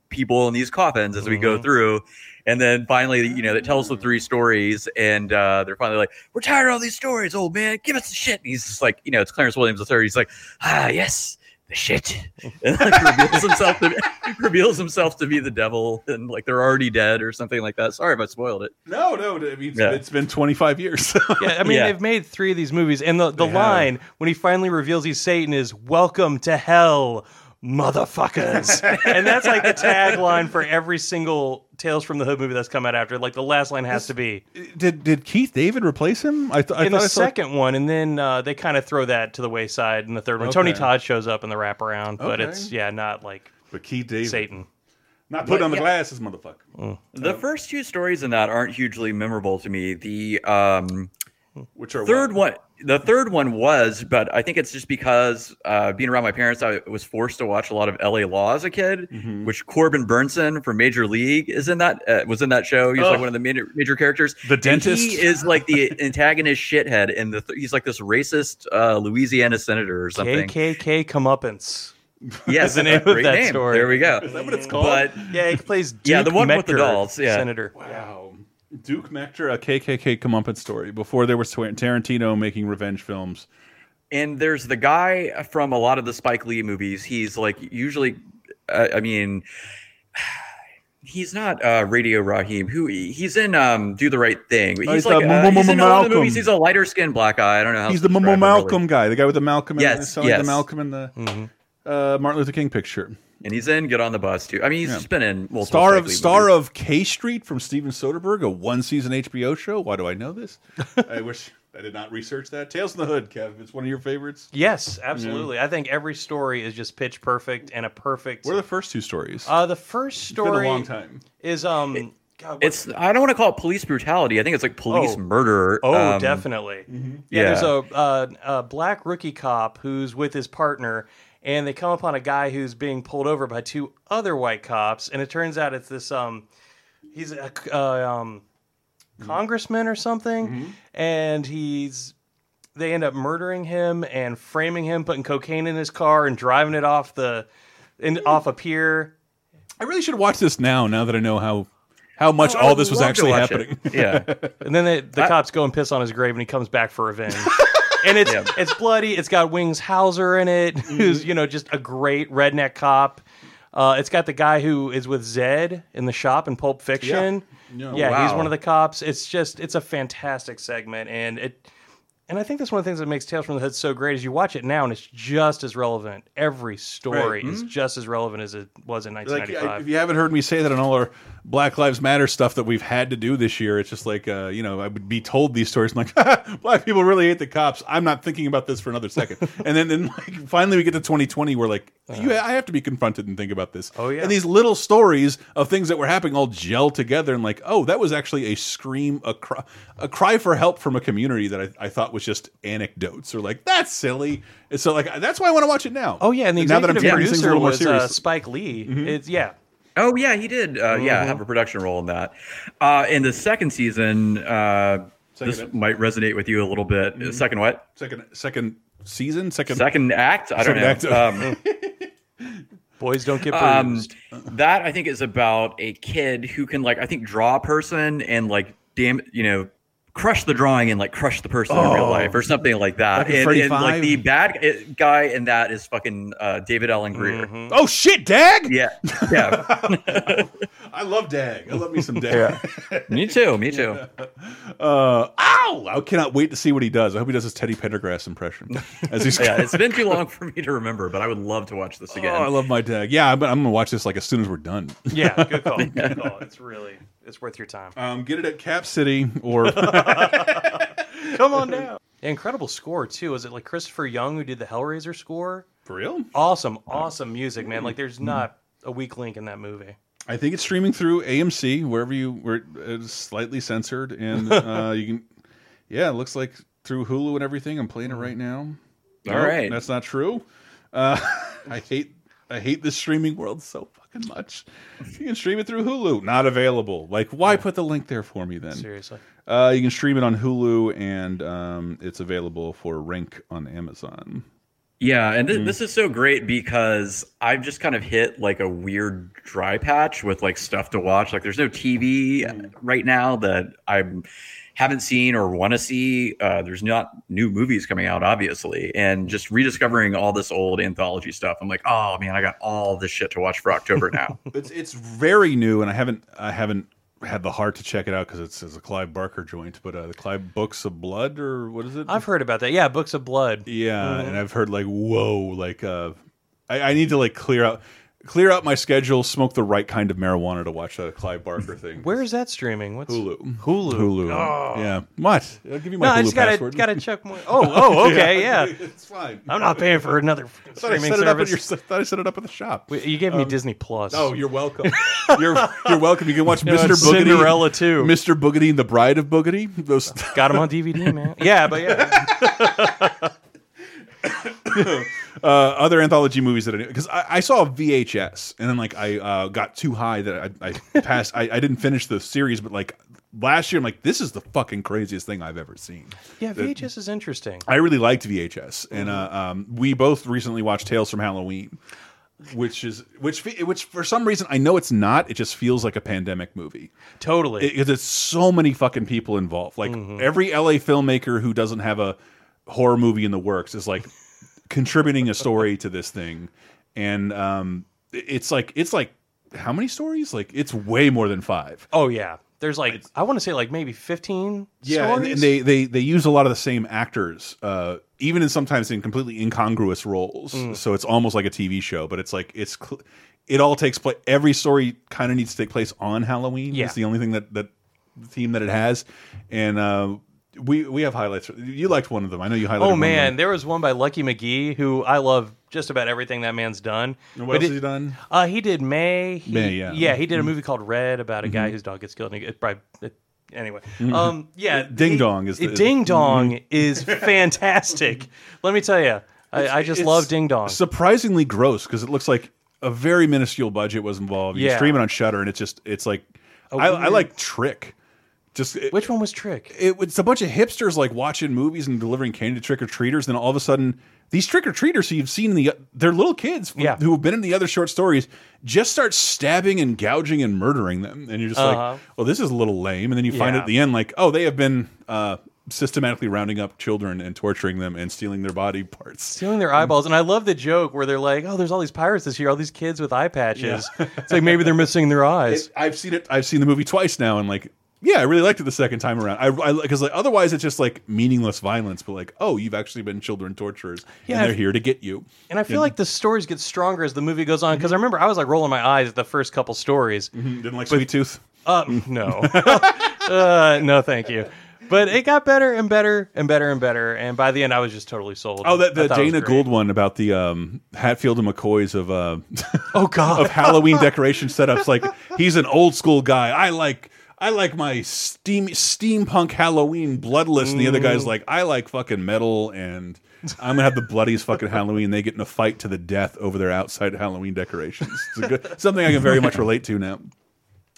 people in these coffins as we go Mhm. through. And then finally you know that tells the three stories and uh they're finally like we're tired of all these stories old man. Give us the shit. And he's just like you know it's Clarence Williams the third. He's like ah yes shit and like reveals himself to reveals himself to be the devil and like they're already dead or something like that sorry if I spoiled it No, no, I mean, Yeah. it's been 25 years. Yeah, I mean Yeah. they've made three of these movies, and the the They have. line when he finally reveals he's Satan is "Welcome to hell, motherfuckers," and that's like the tagline for every single Tales from the Hood movie that's come out after. Like the last line has to be did did Keith David replace him? I, th I in the I saw- second one, and then uh, they kind of throw that to the wayside in the third one. Tony Todd shows up in the wraparound, but it's yeah, not like but Keith David Satan. not put But on the yeah. glasses, motherfucker. the first two stories in that aren't hugely memorable to me the um Which are third what? one the third one was but i think it's just because uh, being around my parents i was forced to watch a lot of la law as a kid Mhm. which corbin bernsen from major league is in that uh, was in that show he's Oh. like one of the major, major characters The And dentist? he is like the antagonist shithead and the th- he's like this racist uh, louisiana senator or something KKK comeuppance. yes is the name of that name. story. there we go Is that what it's called? but Yeah, he plays Duke Yeah, the one with the dolls, yeah. senator. wow. Duke Metger, a KKK comeuppance story before there was Tarantino making revenge films. And there's the guy from a lot of the Spike Lee movies. He's like usually, uh, I mean, he's not uh, Radio Raheem. Who he's in um, Do the Right Thing. He's, Oh, he's like uh, he's in a lot of the movies. He's a lighter skinned black guy. I don't know. How He's the Malcolm guy, the guy with the Malcolm. In Yes, the. Malcolm in the uh, Martin Luther King picture. And he's in Get on the Bus too. I mean, he's Yeah. just been in multiple Star of star movies. of K Street from Steven Soderbergh, a one season HBO show. Why do I know this? I wish I did not research that. Tales in the Hood, Kev. It's one of your favorites. Yes, absolutely. I think every story is just pitch perfect and a perfect. What are the first two stories? Uh, the first It's story been a long time. is um. God, what- It's I don't want to call it police brutality. I think it's like police Oh. murder. Oh, um, definitely. Mm-hmm. Yeah, Yeah. there's a, uh, a black rookie cop who's with his partner, and they come upon a guy who's being pulled over by two other white cops, and it turns out it's this um, he's a uh, um, congressman or something, Mm-hmm. and he's they end up murdering him and framing him, putting cocaine in his car and driving it off the in, off a pier. I really should watch this now. Now that I know how how much Oh, all this was actually happening. it. Yeah. and then they, the cops go and piss on his grave, and he comes back for revenge. and it's it's bloody. It's got Wings Hauser in it, who's you know just a great redneck cop. Uh, it's got the guy who is with Zed in the shop in Pulp Fiction. Yeah. Yeah, Oh, he's one of the cops. It's just it's a fantastic segment, and it. And I think that's one of the things that makes Tales from the Hood so great is you watch it now and it's just as relevant. Every story Right. is Mhm. just as relevant as it was in 1995. I- if you haven't heard me say that on all our Black Lives Matter stuff that we've had to do this year, it's just like uh, you know I would be told these stories. I'm like, black people really hate the cops. I'm not thinking about this for another second. and then, then like finally we get to 2020, we're like, you, I have to be confronted and think about this. Oh, yeah. And these little stories of things that were happening all gel together, and like, oh, that was actually a scream, a cry, a cry for help from a community that I, I thought was just anecdotes or like that's silly. And so like that's why I want to watch it now. Oh yeah, and the now that I'm executive taking things a producer little more was serious. Mm-hmm. uh, Spike Lee. It's yeah. Oh yeah, he did. Uh, Yeah, Mhm. have a production role in that. Uh, in the second season, uh, this Second- might resonate with you a little bit. Mhm. Second what? second second season, second Second act? I don't know. act. Um, Boys don't get um, that I think is about a kid who can like I think draw a person and like damn you know crush the drawing and like crush the person in real Oh. life or something like that. Fucking And, and like the bad guy in that is fucking uh, David Alan Grier. Oh shit, Dag! Yeah, yeah. I love Dag. I love me some Dag. me too. Me too. Uh, ow! I cannot wait to see what he does. I hope he does his Teddy Pendergrass impression. As he's yeah, it's been too long for me to remember, but I would love to watch this again. Oh, I love my Dag. Yeah, but I'm gonna watch this like as soon as we're done. Yeah, good call. Good call. It's really it's worth your time. Um, get it at Cap City or Come on down. Incredible score too. Was it like Christopher Young who did the Hellraiser score? For real? Awesome, awesome music, man. Like there's not a weak link in that movie. I think it's streaming through AMC wherever you where it's slightly censored, and uh, you can. Yeah, it looks like through Hulu and everything. I'm playing it right now. All Nope, right. that's not true. Uh, I hate I hate this streaming world so fucking much. You can stream it through Hulu. Not available. Like, why put the link there for me then? Seriously. Uh, you can stream it on Hulu, and um, it's available for Rank on Amazon. Yeah, and th Mm. this is so great because I've just kind of hit like a weird dry patch with like stuff to watch. Like, there's no TV right now that I haven't seen or want to see. Uh, there's not new movies coming out, obviously, and just rediscovering all this old anthology stuff. I'm like, oh man, I got all this shit to watch for October now. It's it's very new, and I haven't I haven't had the heart to check it out because it's, it's a Clive Barker joint. But uh, the Clive Books of Blood, or what is it? I've heard about that. Yeah, Books of Blood. Yeah, Mhm. and I've heard like whoa, like uh, I, I need to like clear out clear out my schedule, smoke the right kind of marijuana to watch that Clive Barker thing. Where is that streaming? What's Hulu? Hulu. Hulu. Oh. Yeah. What? I'll give you my No, Hulu I just gotta password. gotta check my. Oh, oh, okay, yeah. it's fine. I'm not paying for another I I streaming set it up at service. your. I thought I set it up at the shop. Wait, You gave me Um, Disney Plus. Oh, you're welcome. you're you're welcome. You can watch Mr. and Boogedy, Cinderella too. Mr. Boogedy and the Bride of Boogedy. Those Got him on DVD, man. Yeah, but yeah. Uh, other anthology movies that I because I, I saw VHS and then like I uh, got too high that I, I passed. I, I didn't finish the series, but like last year, I'm like, this is the fucking craziest thing I've ever seen. Yeah, The- VHS is interesting. I really liked VHS, and uh, um, we both recently watched Tales from Halloween. which is which which for some reason I know it's not. It just feels like a pandemic movie. Totally, because it's so many fucking people involved. Like every LA filmmaker who doesn't have a horror movie in the works is like contributing a story to this thing, and um, it's like it's like how many stories? Like it's way more than five. Oh yeah, there's like I want to say like maybe 15 Yeah, and, and they they they use a lot of the same actors, uh, even in sometimes in completely incongruous roles. Mm. So it's almost like a TV show, but it's like it's cl it all takes place. Every story kind of needs to take place on Halloween. Yeah. it's the only thing that that theme that it has, and uh, we we have highlights. You liked one of them. I know you highlighted. one Oh man, there was one by Lucky McKee who I love just about everything that man's done. And But what else it- has he done? Uh, he did May. He, May, yeah. Yeah, he did a Mhm. movie called Red about a guy Mhm. whose dog gets killed. And it, by, it, anyway, Mhm. um, yeah, Ding he- Dong is the- Ding Dong Mhm. is fantastic. Let me tell you, I, I just love Ding Dong. Surprisingly gross because it looks like a very minuscule budget was involved. You Yeah. stream it on Shudder, and it's just it's like I, weird- like Trick. Just it, which one was Trick? It, it's a bunch of hipsters like watching movies and delivering candy to trick or treaters. Then all of a sudden, these trick or treaters who you've seen in the they're little kids Yeah. who have been in the other short stories just start stabbing and gouging and murdering them, and you're just Uh-huh. like, well, this is a little lame. And then you find Yeah. at the end like, oh, they have been uh, systematically rounding up children and torturing them and stealing their body parts. Stealing their eyeballs, and I love the joke where they're like, "Oh, there's all these pirates this year, all these kids with eye patches." it's like maybe they're missing their eyes. It- I've seen it. I've seen the movie twice now, and like, yeah, I really liked it the second time around. I because like otherwise it's just like meaningless violence, but like, oh, you've actually been children torturers, Yeah, and they're here to get you. And I feel like the stories get stronger as the movie goes on because I remember I was like rolling my eyes at the first couple stories. Didn't like But- Sweet Tooth. Uh, no, uh, no, thank you. But it got better and better and better and better, and by the end, I was just totally sold. Oh, that the thought it was Dana. Gould one about the um, Hatfield and McCoys of uh, oh god of Halloween decoration setups. Like he's an old school guy. I like I like my steam steampunk Halloween bloodless, and the other guy's Mm. like I like fucking metal and. I'm gonna have the bloodiest fucking Halloween. They get in a fight to the death over their outside Halloween decorations. It's a good, something I can very much relate to now.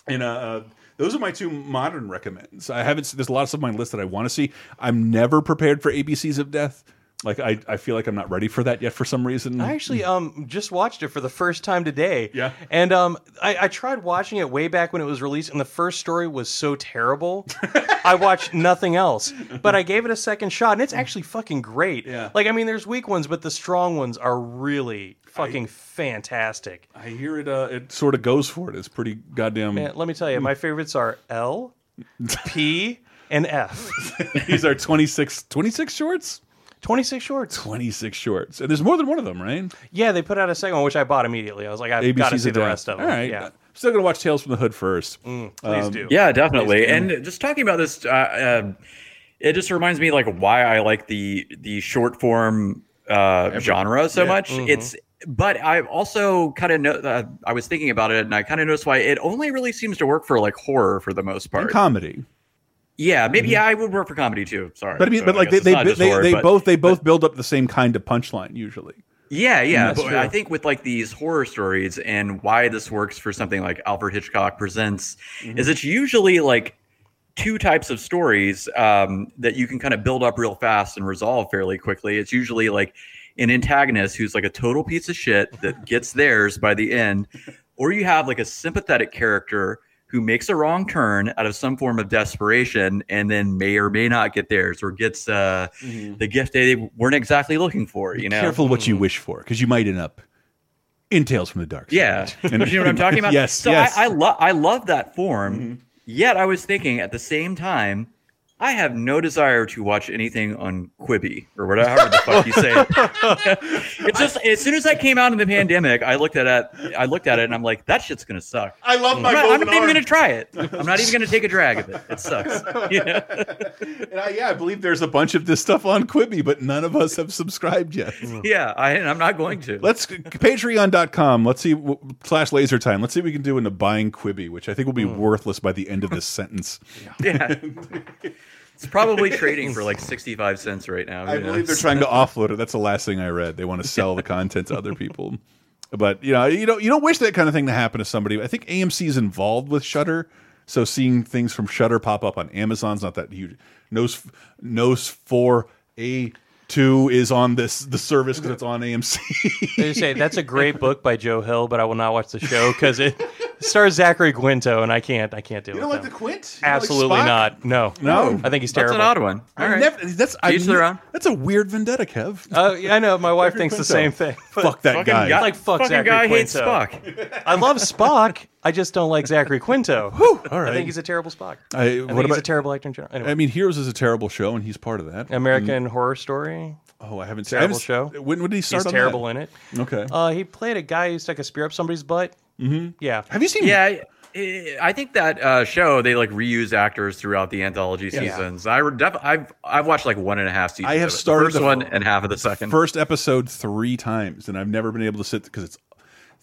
And uh, uh, those are my two modern recommends. I haven't. There's a lot of stuff on my list that I want to see. I'm never prepared for ABCs of Death. Like I, I feel like I'm not ready for that yet for some reason. I actually um just watched it for the first time today. Yeah. And um I, I tried watching it way back when it was released, and the first story was so terrible. I watched nothing else. But I gave it a second shot, and it's actually fucking great. Yeah. Like I mean, there's weak ones, but the strong ones are really fucking fantastic. I hear it. Uh, it sort of goes for it. It's pretty goddamn. Man, let me tell you, my favorites are L, P, and F. These are 26, 26 shorts. 26 shorts. 26 shorts, and there's more than one of them, right? Yeah, they put out a second one, which I bought immediately. I was like, I've got to see the Death. rest of them. All right. Yeah. Still gonna watch Tales from the Hood first. please Um, do. Yeah, definitely. Do. And just talking about this, uh, uh, it just reminds me like why I like the the short form uh, genre so yeah. much. Mhm. It's but I also kind of know uh, I was thinking about it, and I kind of noticed why it only really seems to work for like horror for the most And part. comedy. Yeah, maybe yeah, I would work for comedy too. Sorry, But I mean, So but like they they they, horror, they but- both they both build up the same kind of punchline usually. Yeah, yeah. But true. I think with like these horror stories and why this works for something like Alfred Hitchcock Presents Mm-hmm. is it's usually like two types of stories um, that you can kind of build up real fast and resolve fairly quickly. It's usually like an antagonist who's like a total piece of shit that gets theirs by the end, or you have like a sympathetic character who makes a wrong turn out of some form of desperation and then may or may not get theirs or gets uh, the gift they weren't exactly looking for. You know, Careful what you wish for, because you might end up in Tales from the Dark. Side. Yeah, And- you know what I'm talking about. yes, So yes. Mm-hmm. I, I love I love that form. Yet I was thinking at the same time, I have no desire to watch anything on Quibi or whatever the fuck you say. it's just as soon as that came out in the pandemic, I looked at it. I looked at it and I'm like, that shit's gonna suck. I love my I'm not, I'm not even gonna try it. I'm not even gonna take a drag of it. It sucks. You know? And I, yeah, I believe there's a bunch of this stuff on Quibi, but none of us have subscribed yet. Yeah, I, I'm not going to. Let's patreon.com. Let's see slash laser time. Let's see what we can do into buying Quibi, which I think will be mm. worthless by the end of this sentence. Yeah. It's probably trading for like 65 cents right now. I Who believe they're trying to offload it. That's the last thing I read. They want to sell the content to other people. But you know, you don't you don't wish that kind of thing to happen to somebody. I think AMC is involved with Shudder, so seeing things from Shudder pop up on Amazon's not that huge. Knows knows for a Two is on this the service because it's on AMC. They say that's a great book by Joe Hill, but I will not watch the show because it stars Zachary Quinto, and I can't. I can't deal You don't like him. the Quint? You don't like Absolutely not. No, No? I think he's terrible. That's terrible. an odd one. All I right. never, that's I, Each their. That's a weird vendetta, Kev. Uh, yeah, I know. My wife Zachary thinks the same thing. Fuck that guy. guy- Like fuck fucking Zachary guy hates Quinto. Spock. I love Spock. I just don't like Zachary Quinto. all right. I think he's a terrible Spock. I, I think what he's about? a terrible actor in general. Anyway, I mean, Heroes is a terrible show, and he's part of that. American Horror Story. Oh, I haven't seen. Terrible I show. haven't, When, when did he start? He's on terrible that? in it. Okay. Uh, he played a guy who stuck a spear up somebody's butt. Mm-hmm. Yeah. Have you seen? Yeah, I- I think that uh, show they like reuse actors throughout the anthology Yeah. seasons. I def- I've I've watched like one and a half seasons. I have of it. started the first the one f- and half of the second. First episode three times, and I've never been able to sit because it's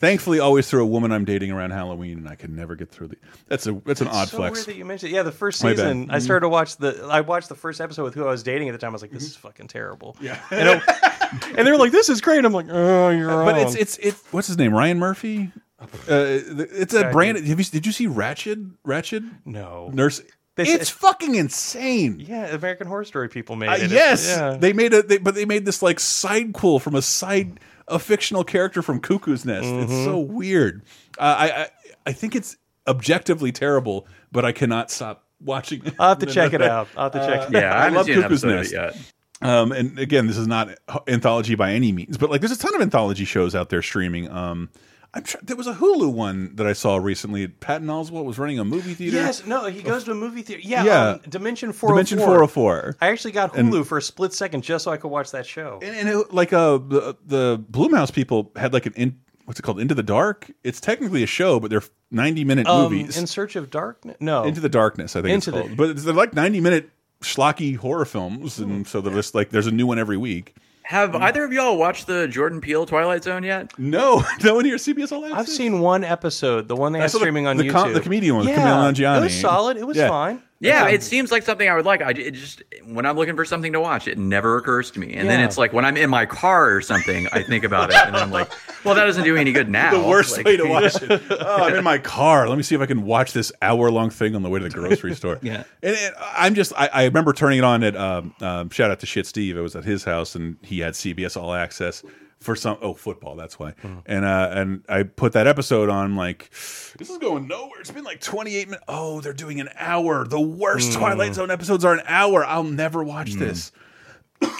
thankfully always through a woman I'm dating around Halloween, and I can never get through the. That's a that's an odd so flex. weird that you mentioned. Yeah, the first season, I Mhm. started to watch the. I watched the first episode with who I was dating at the time. I was like, "This is fucking terrible." Yeah. and, it- and they were like, "This is great." I'm like, "Oh, you're wrong." But it's it's it's what's his name? Ryan Murphy. Uh, it's a brand. did- Have you did you see Ratched? Ratched no. Nurse. They it's fucking insane. yeah, American Horror Story people made Uh, it. yes, yeah. they made a they, but they made this like sidequel from a side a fictional character from Cuckoo's Nest. It's Mhm. so weird. Uh, I, I I think it's objectively terrible, but I cannot stop watching. I'll have to check it out. I'll have to check it yeah, I, I love Cuckoo's Nest. yet. Um, and again, this is not anthology by any means, but like there's a ton of anthology shows out there streaming. Um, I'm try there was a Hulu one that I saw recently. Patton Oswalt was running a movie theater. Yes, no, he goes to a movie theater. Yeah, Yeah. um, Dimension 404. Dimension 404. I actually got And- Hulu for a split second just so I could watch that show. And, and it, like uh, the the Blumhouse people had like an in, what's it called? Into the Dark. It's technically a show, but they're 90 minute Um, movies. In Search of Darkness? No. Into the Darkness, I think Into it's the- But they're like 90 minute schlocky horror films, and so they're just like there's a new one every week. Have mm. either of y'all watched the Jordan Peele Twilight Zone yet? No, no one here CBS All Access. I've seen one episode, the one they I have saw the- streaming on the YouTube. com- the comedian one, yeah, Kumail Nanjiani. It was solid. It was Yeah. fine. Yeah, Um, it seems like something I would like. I it just when I'm looking for something to watch, it never occurs to me. And then it's like when I'm in my car or something, I think about it, and I'm like, well, that doesn't do any good now. the worst Like- way to watch it. Oh, I'm in my car. Let me see if I can watch this hour long thing on the way to the grocery store. Yeah. and, and I'm just I, I remember turning it on at um, um, shout out to Shit Steve. It was at his house and he had CBS All Access for some oh football that's why. And uh and I put that episode on like this is going nowhere. It's been like 28 minutes oh they're doing an hour. The worst Twilight Zone episodes are an hour. I'll never watch this.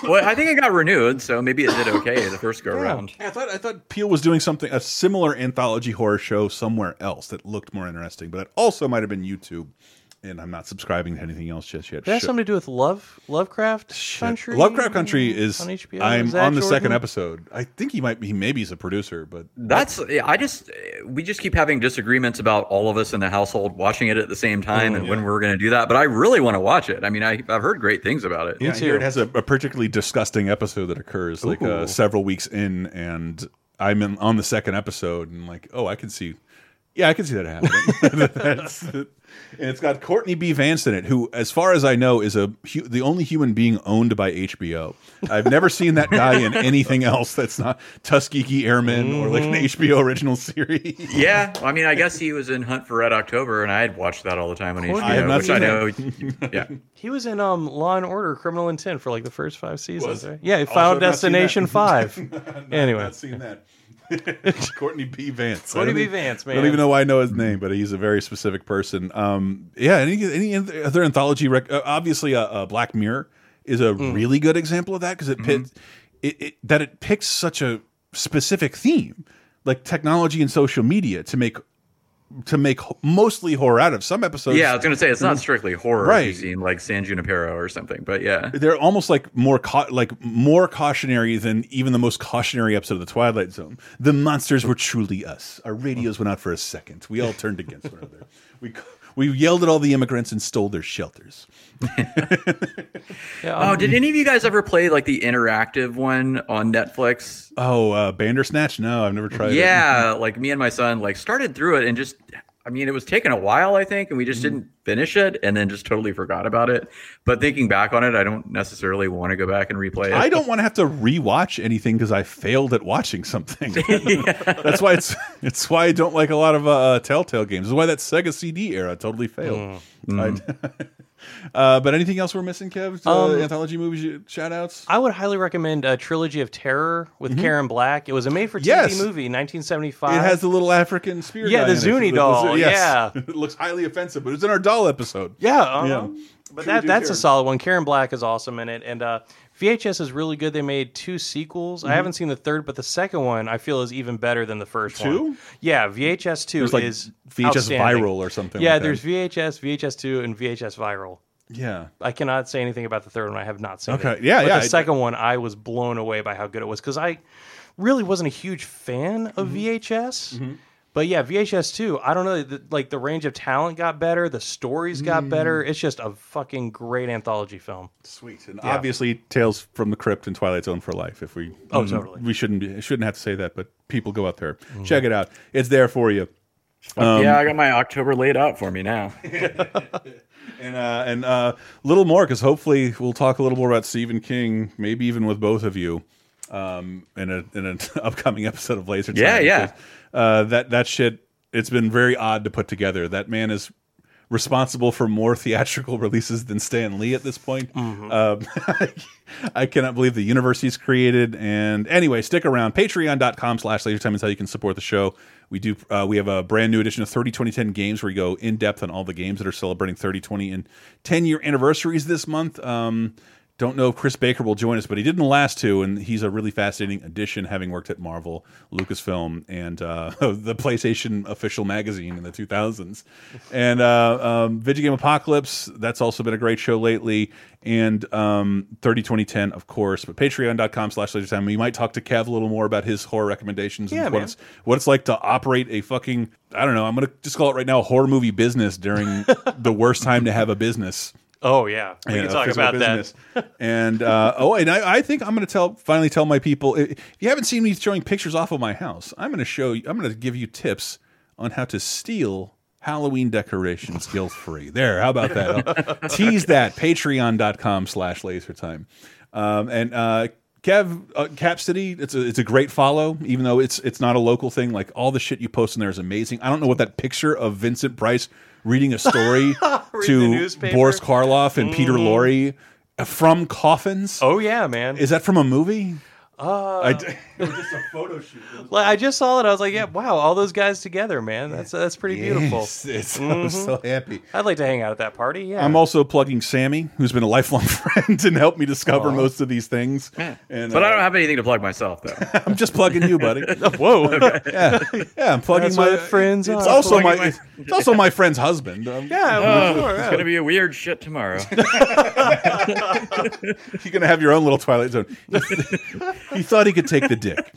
Well, I think it got renewed, so maybe it did okay the first go around. I thought I thought Peele was doing something a similar anthology horror show somewhere else that looked more interesting, but it also might have been YouTube. And I'm not subscribing to anything else just yet. That has Shit. something to do with Love Lovecraft Country. Lovecraft Country is on HBO. I'm Is that on the second episode. I think he might be. He maybe he's a producer, but That's I just we just keep having disagreements about all of us in the household watching it at the same time Mm, and yeah. when we're going to do that. But I really want to watch it. I mean, I, I've heard great things about it. yeah, here it has a, a particularly disgusting episode that occurs like uh, several weeks in, and I'm in, on the second episode, and like, oh, I can see, yeah, I can see that happening. That's, and it's got Courtney B. Vance in it, who, as far as I know, is a the only human being owned by HBO. I've never seen that guy in anything else that's not Tuskegee Airmen or like an HBO original series. Yeah, I mean, I guess he was in Hunt for Red October, and I had watched that all the time on Courtney- HBO, I have not which I seen know. yeah, He was in um Law and Order: Criminal Intent for like the first five seasons. Right? Yeah, Also Final have not seen that. Destination Five. Not- anyway, not seen that. Courtney B. Vance. Courtney B. Vance, man. I don't even know why I know his name, but he's a very specific person. Um, yeah. Any any other anthology? Rec uh, obviously, uh, uh, Black Mirror is a Hmm. really good example of that because it Mm-hmm. it, it that it picks such a specific theme, like technology and social media, to make to make mostly horror out of. Some episodes, yeah. I was going to say it's not mm, strictly horror, Right. You've seen like San Junipero or something, but yeah, they're almost like more like more cautionary than even the most cautionary episode of the Twilight Zone. The monsters were truly us. Our radios went out for a second. We all turned against one another. We we yelled at all the immigrants and stole their shelters. oh, did any of you guys ever play like the interactive one on Netflix? Oh, uh, Bandersnatch? No, I've never tried. it. yeah, like me and my son like started through it and just I mean it was taking a while I think and we Mm-hmm. just didn't finish it and then just totally forgot about it. But thinking back on it, I don't necessarily want to go back and replay it. I don't want to have to rewatch anything because I failed at watching something. That's why it's it's why I don't like a lot of uh, Telltale games. It's why that Sega CD era totally failed. Mm. I- Uh, but anything else we're missing, Kev? Uh, Um, anthology movies, you- shout outs? I would highly recommend a trilogy of terror with Mhm. Karen Black. It was a made-for-TV Yes. movie, 1975. It has the little African spear. Yeah, guy the in it. Zuni The- doll, yes. yeah. it looks highly offensive, but it's in our doll episode. Yeah, uh-huh. yeah. But Trilogy that that's of a solid one. Karen Black is awesome in it, and uh, VHS is really good. They made two sequels. Mhm. I haven't seen the third, but the second one I feel is even better than the first Two? one. Yeah, VHS two like, is VHS. Viral or something Yeah, like that. there's VHS, VHS two, and VHS Viral. Yeah. I cannot say anything about the third one. I have not seen it. Okay, it. yeah, but yeah, The I- second one, I was blown away by how good it was because I really wasn't a huge fan of Mm-hmm. VHS. But yeah, VHS too. I don't know. The, like the range of talent got better. The stories got Mm. better. It's just a fucking great anthology film. Sweet. And Yeah. obviously, Tales from the Crypt and Twilight Zone for life. If we, Oh, totally. we shouldn't be, shouldn't have to say that, but people go out there, Mm-hmm. check it out. It's there for you. Um, yeah, I got my October laid out for me now. and uh, and uh, a little more because hopefully we'll talk a little more about Stephen King, maybe even with both of you, um, in a in an upcoming episode of Laser Time. Yeah, yeah. Uh, that that shit. It's been very odd to put together. That man is responsible for more theatrical releases than Stan Lee at this point. Mm-hmm. Um, I cannot believe the universe he's created. And anyway, stick around. Patreon.com slash lasertime is how you can support the show. We do. Uh, we have a brand new edition of 30 2010 games where we go in depth on all the games that are celebrating 30, 20, and 10 year anniversaries this month. Um, don't know if Chris Baker will join us, but he did in the last two, and he's a really fascinating addition, having worked at Marvel, Lucasfilm, and uh, the PlayStation official magazine in the 2000s. And uh, um, Video Game Apocalypse, that's also been a great show lately. And um, 30 2010, of course, but patreon.com slash laser time. We might talk to Kev a little more about his horror recommendations Yeah, and what it's, what it's like to operate a fucking, I don't know, I'm going to just call it right now, a horror movie business during the worst time to have a business. Oh yeah, we Yeah, can a talk about business. and uh, oh, and I, I think I'm going to tell finally tell my people if you haven't seen me showing pictures off of my house, I'm going to show you. I'm going to give you tips on how to steal Halloween decorations guilt free. There, how about that? I'll tease that. Patreon.com slash lasertime. Um, and uh, Kev, uh, Cap City, it's a it's a great follow, even though it's it's not a local thing. Like all the shit you post in there is amazing. I don't know what that picture of Vincent Price reading a story the to. Boris Karloff and Peter Mhm. Lorre from coffins. Oh yeah, man. Is that from a movie? Uh, I d- it was just a photo shoot. like, I just saw it. I was like, yeah, wow, all those guys together, man. That's that's pretty beautiful. Yes, it's- I'm so happy. I'd like to hang out at that party. Yeah. I'm also plugging Sammy, who's been a lifelong friend and helped me discover Aw. most of these things. And but uh, I don't have anything to plug myself though. I'm just plugging you, buddy. Whoa. Yeah, yeah. I'm plugging That's my what friends It's are. also my, Plugging my- it's, it's also my friend's husband. Um, Yeah, sure, it's yeah. gonna be a weird shit tomorrow. You're gonna have your own little Twilight Zone. He thought he could take the dick.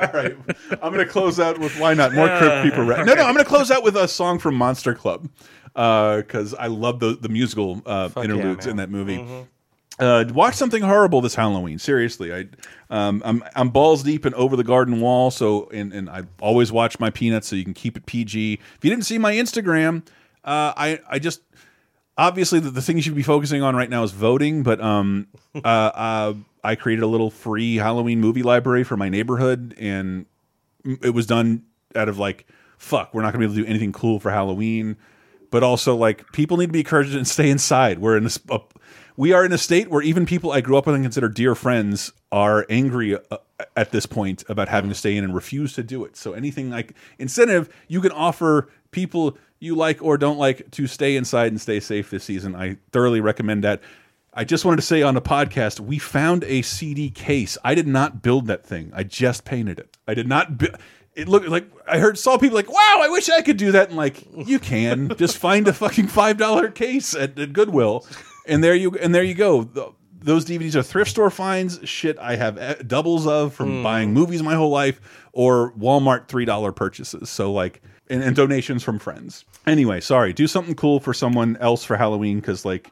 All right, I'm gonna close out with why not more Crypt Keeper. Ra- No, no, I'm gonna close out with a song from Monster Club because I love the the musical uh, interludes man. in that movie. Mhm. Uh, watch something horrible this Halloween. Seriously, I, um, I'm I'm balls deep in Over the Garden Wall. So and and I always watch my peanuts so you can keep it PG. If you didn't see my Instagram, uh, I I just obviously the, the thing you should be focusing on right now is voting. But um, uh, uh, I created a little free Halloween movie library for my neighborhood, and it was done out of like fuck. We're not gonna be able to do anything cool for Halloween but also like people need to be encouraged and stay inside. We're in a, a we are in a state where even people I grew up with and consider dear friends are angry uh, at this point about having to stay in and refuse to do it. So anything like incentive you can offer people you like or don't like to stay inside and stay safe this season. I thoroughly recommend that. I just wanted to say on the podcast, we found a CD case. I did not build that thing. I just painted it. I did not. It looked like I heard saw people like, "Wow, I wish I could do that." And like, you can just find a fucking five dollar case at, at Goodwill, and there you and there you go. Th- Those DVDs are thrift store finds. Shit, I have eh, doubles of from Hmm. buying movies my whole life or Walmart three dollar purchases. So like, and, and donations from friends. Anyway, sorry. Do something cool for someone else for Halloween because like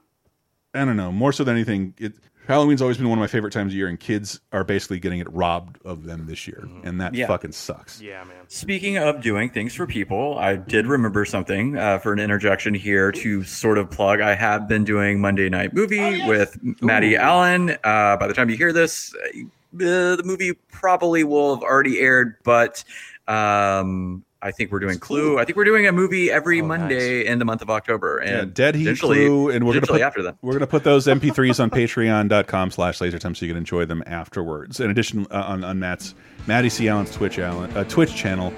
I don't know. More so than anything, it, Halloween's always been one of my favorite times of year, and kids are basically getting it robbed of them this year, and that Yeah. fucking sucks. Yeah, man. Speaking of doing things for people, I did remember something uh, for an interjection here to sort of plug. I have been doing Monday Night Movie with Maddie Allen. Uh, by the time you hear this, uh, the movie probably will have already aired, but um, I think we're doing Clue. I think we're doing a movie every Monday in the month of October, and Yeah, Dead Heat Clue, and we're gonna put after that. we're gonna put those MP3s on Patreon.com slash LaserTime so you can enjoy them afterwards. In addition, uh, on on Matt's Matty C Allen's Twitch Allen, uh, Twitch channel.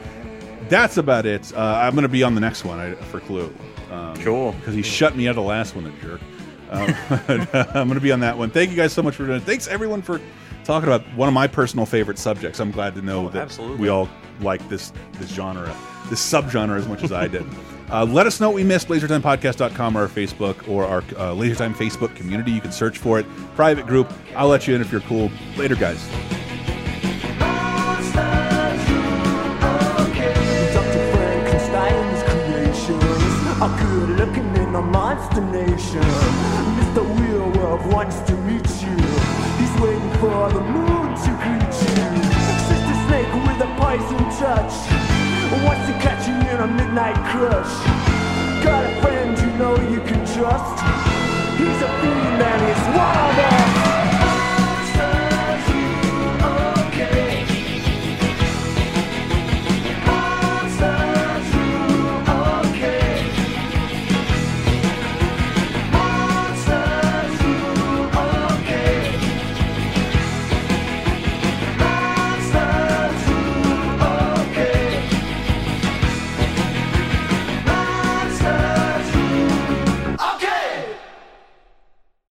That's about it. Uh, I'm gonna be on the next one I, for Clue. Um, cool, because he shut me out of the last one, the jerk. Um, I'm gonna be on that one. Thank you guys so much for doing it. Thanks everyone for talking about one of my personal favorite subjects. I'm glad to know that Oh, absolutely. we all like this this genre, this subgenre as much as I did. Uh, let us know what we missed. LaserTimePodcast.com or our Facebook or our uh, LaserTime Facebook community. You can search for it. Private group. I'll let you in if you're cool. Later, guys. Monster nation. Mr. Wants to meet you. He's waiting for the moon a touch wants to catch you in a midnight crush. Got a friend you know you can trust. He's a fiend and he's us.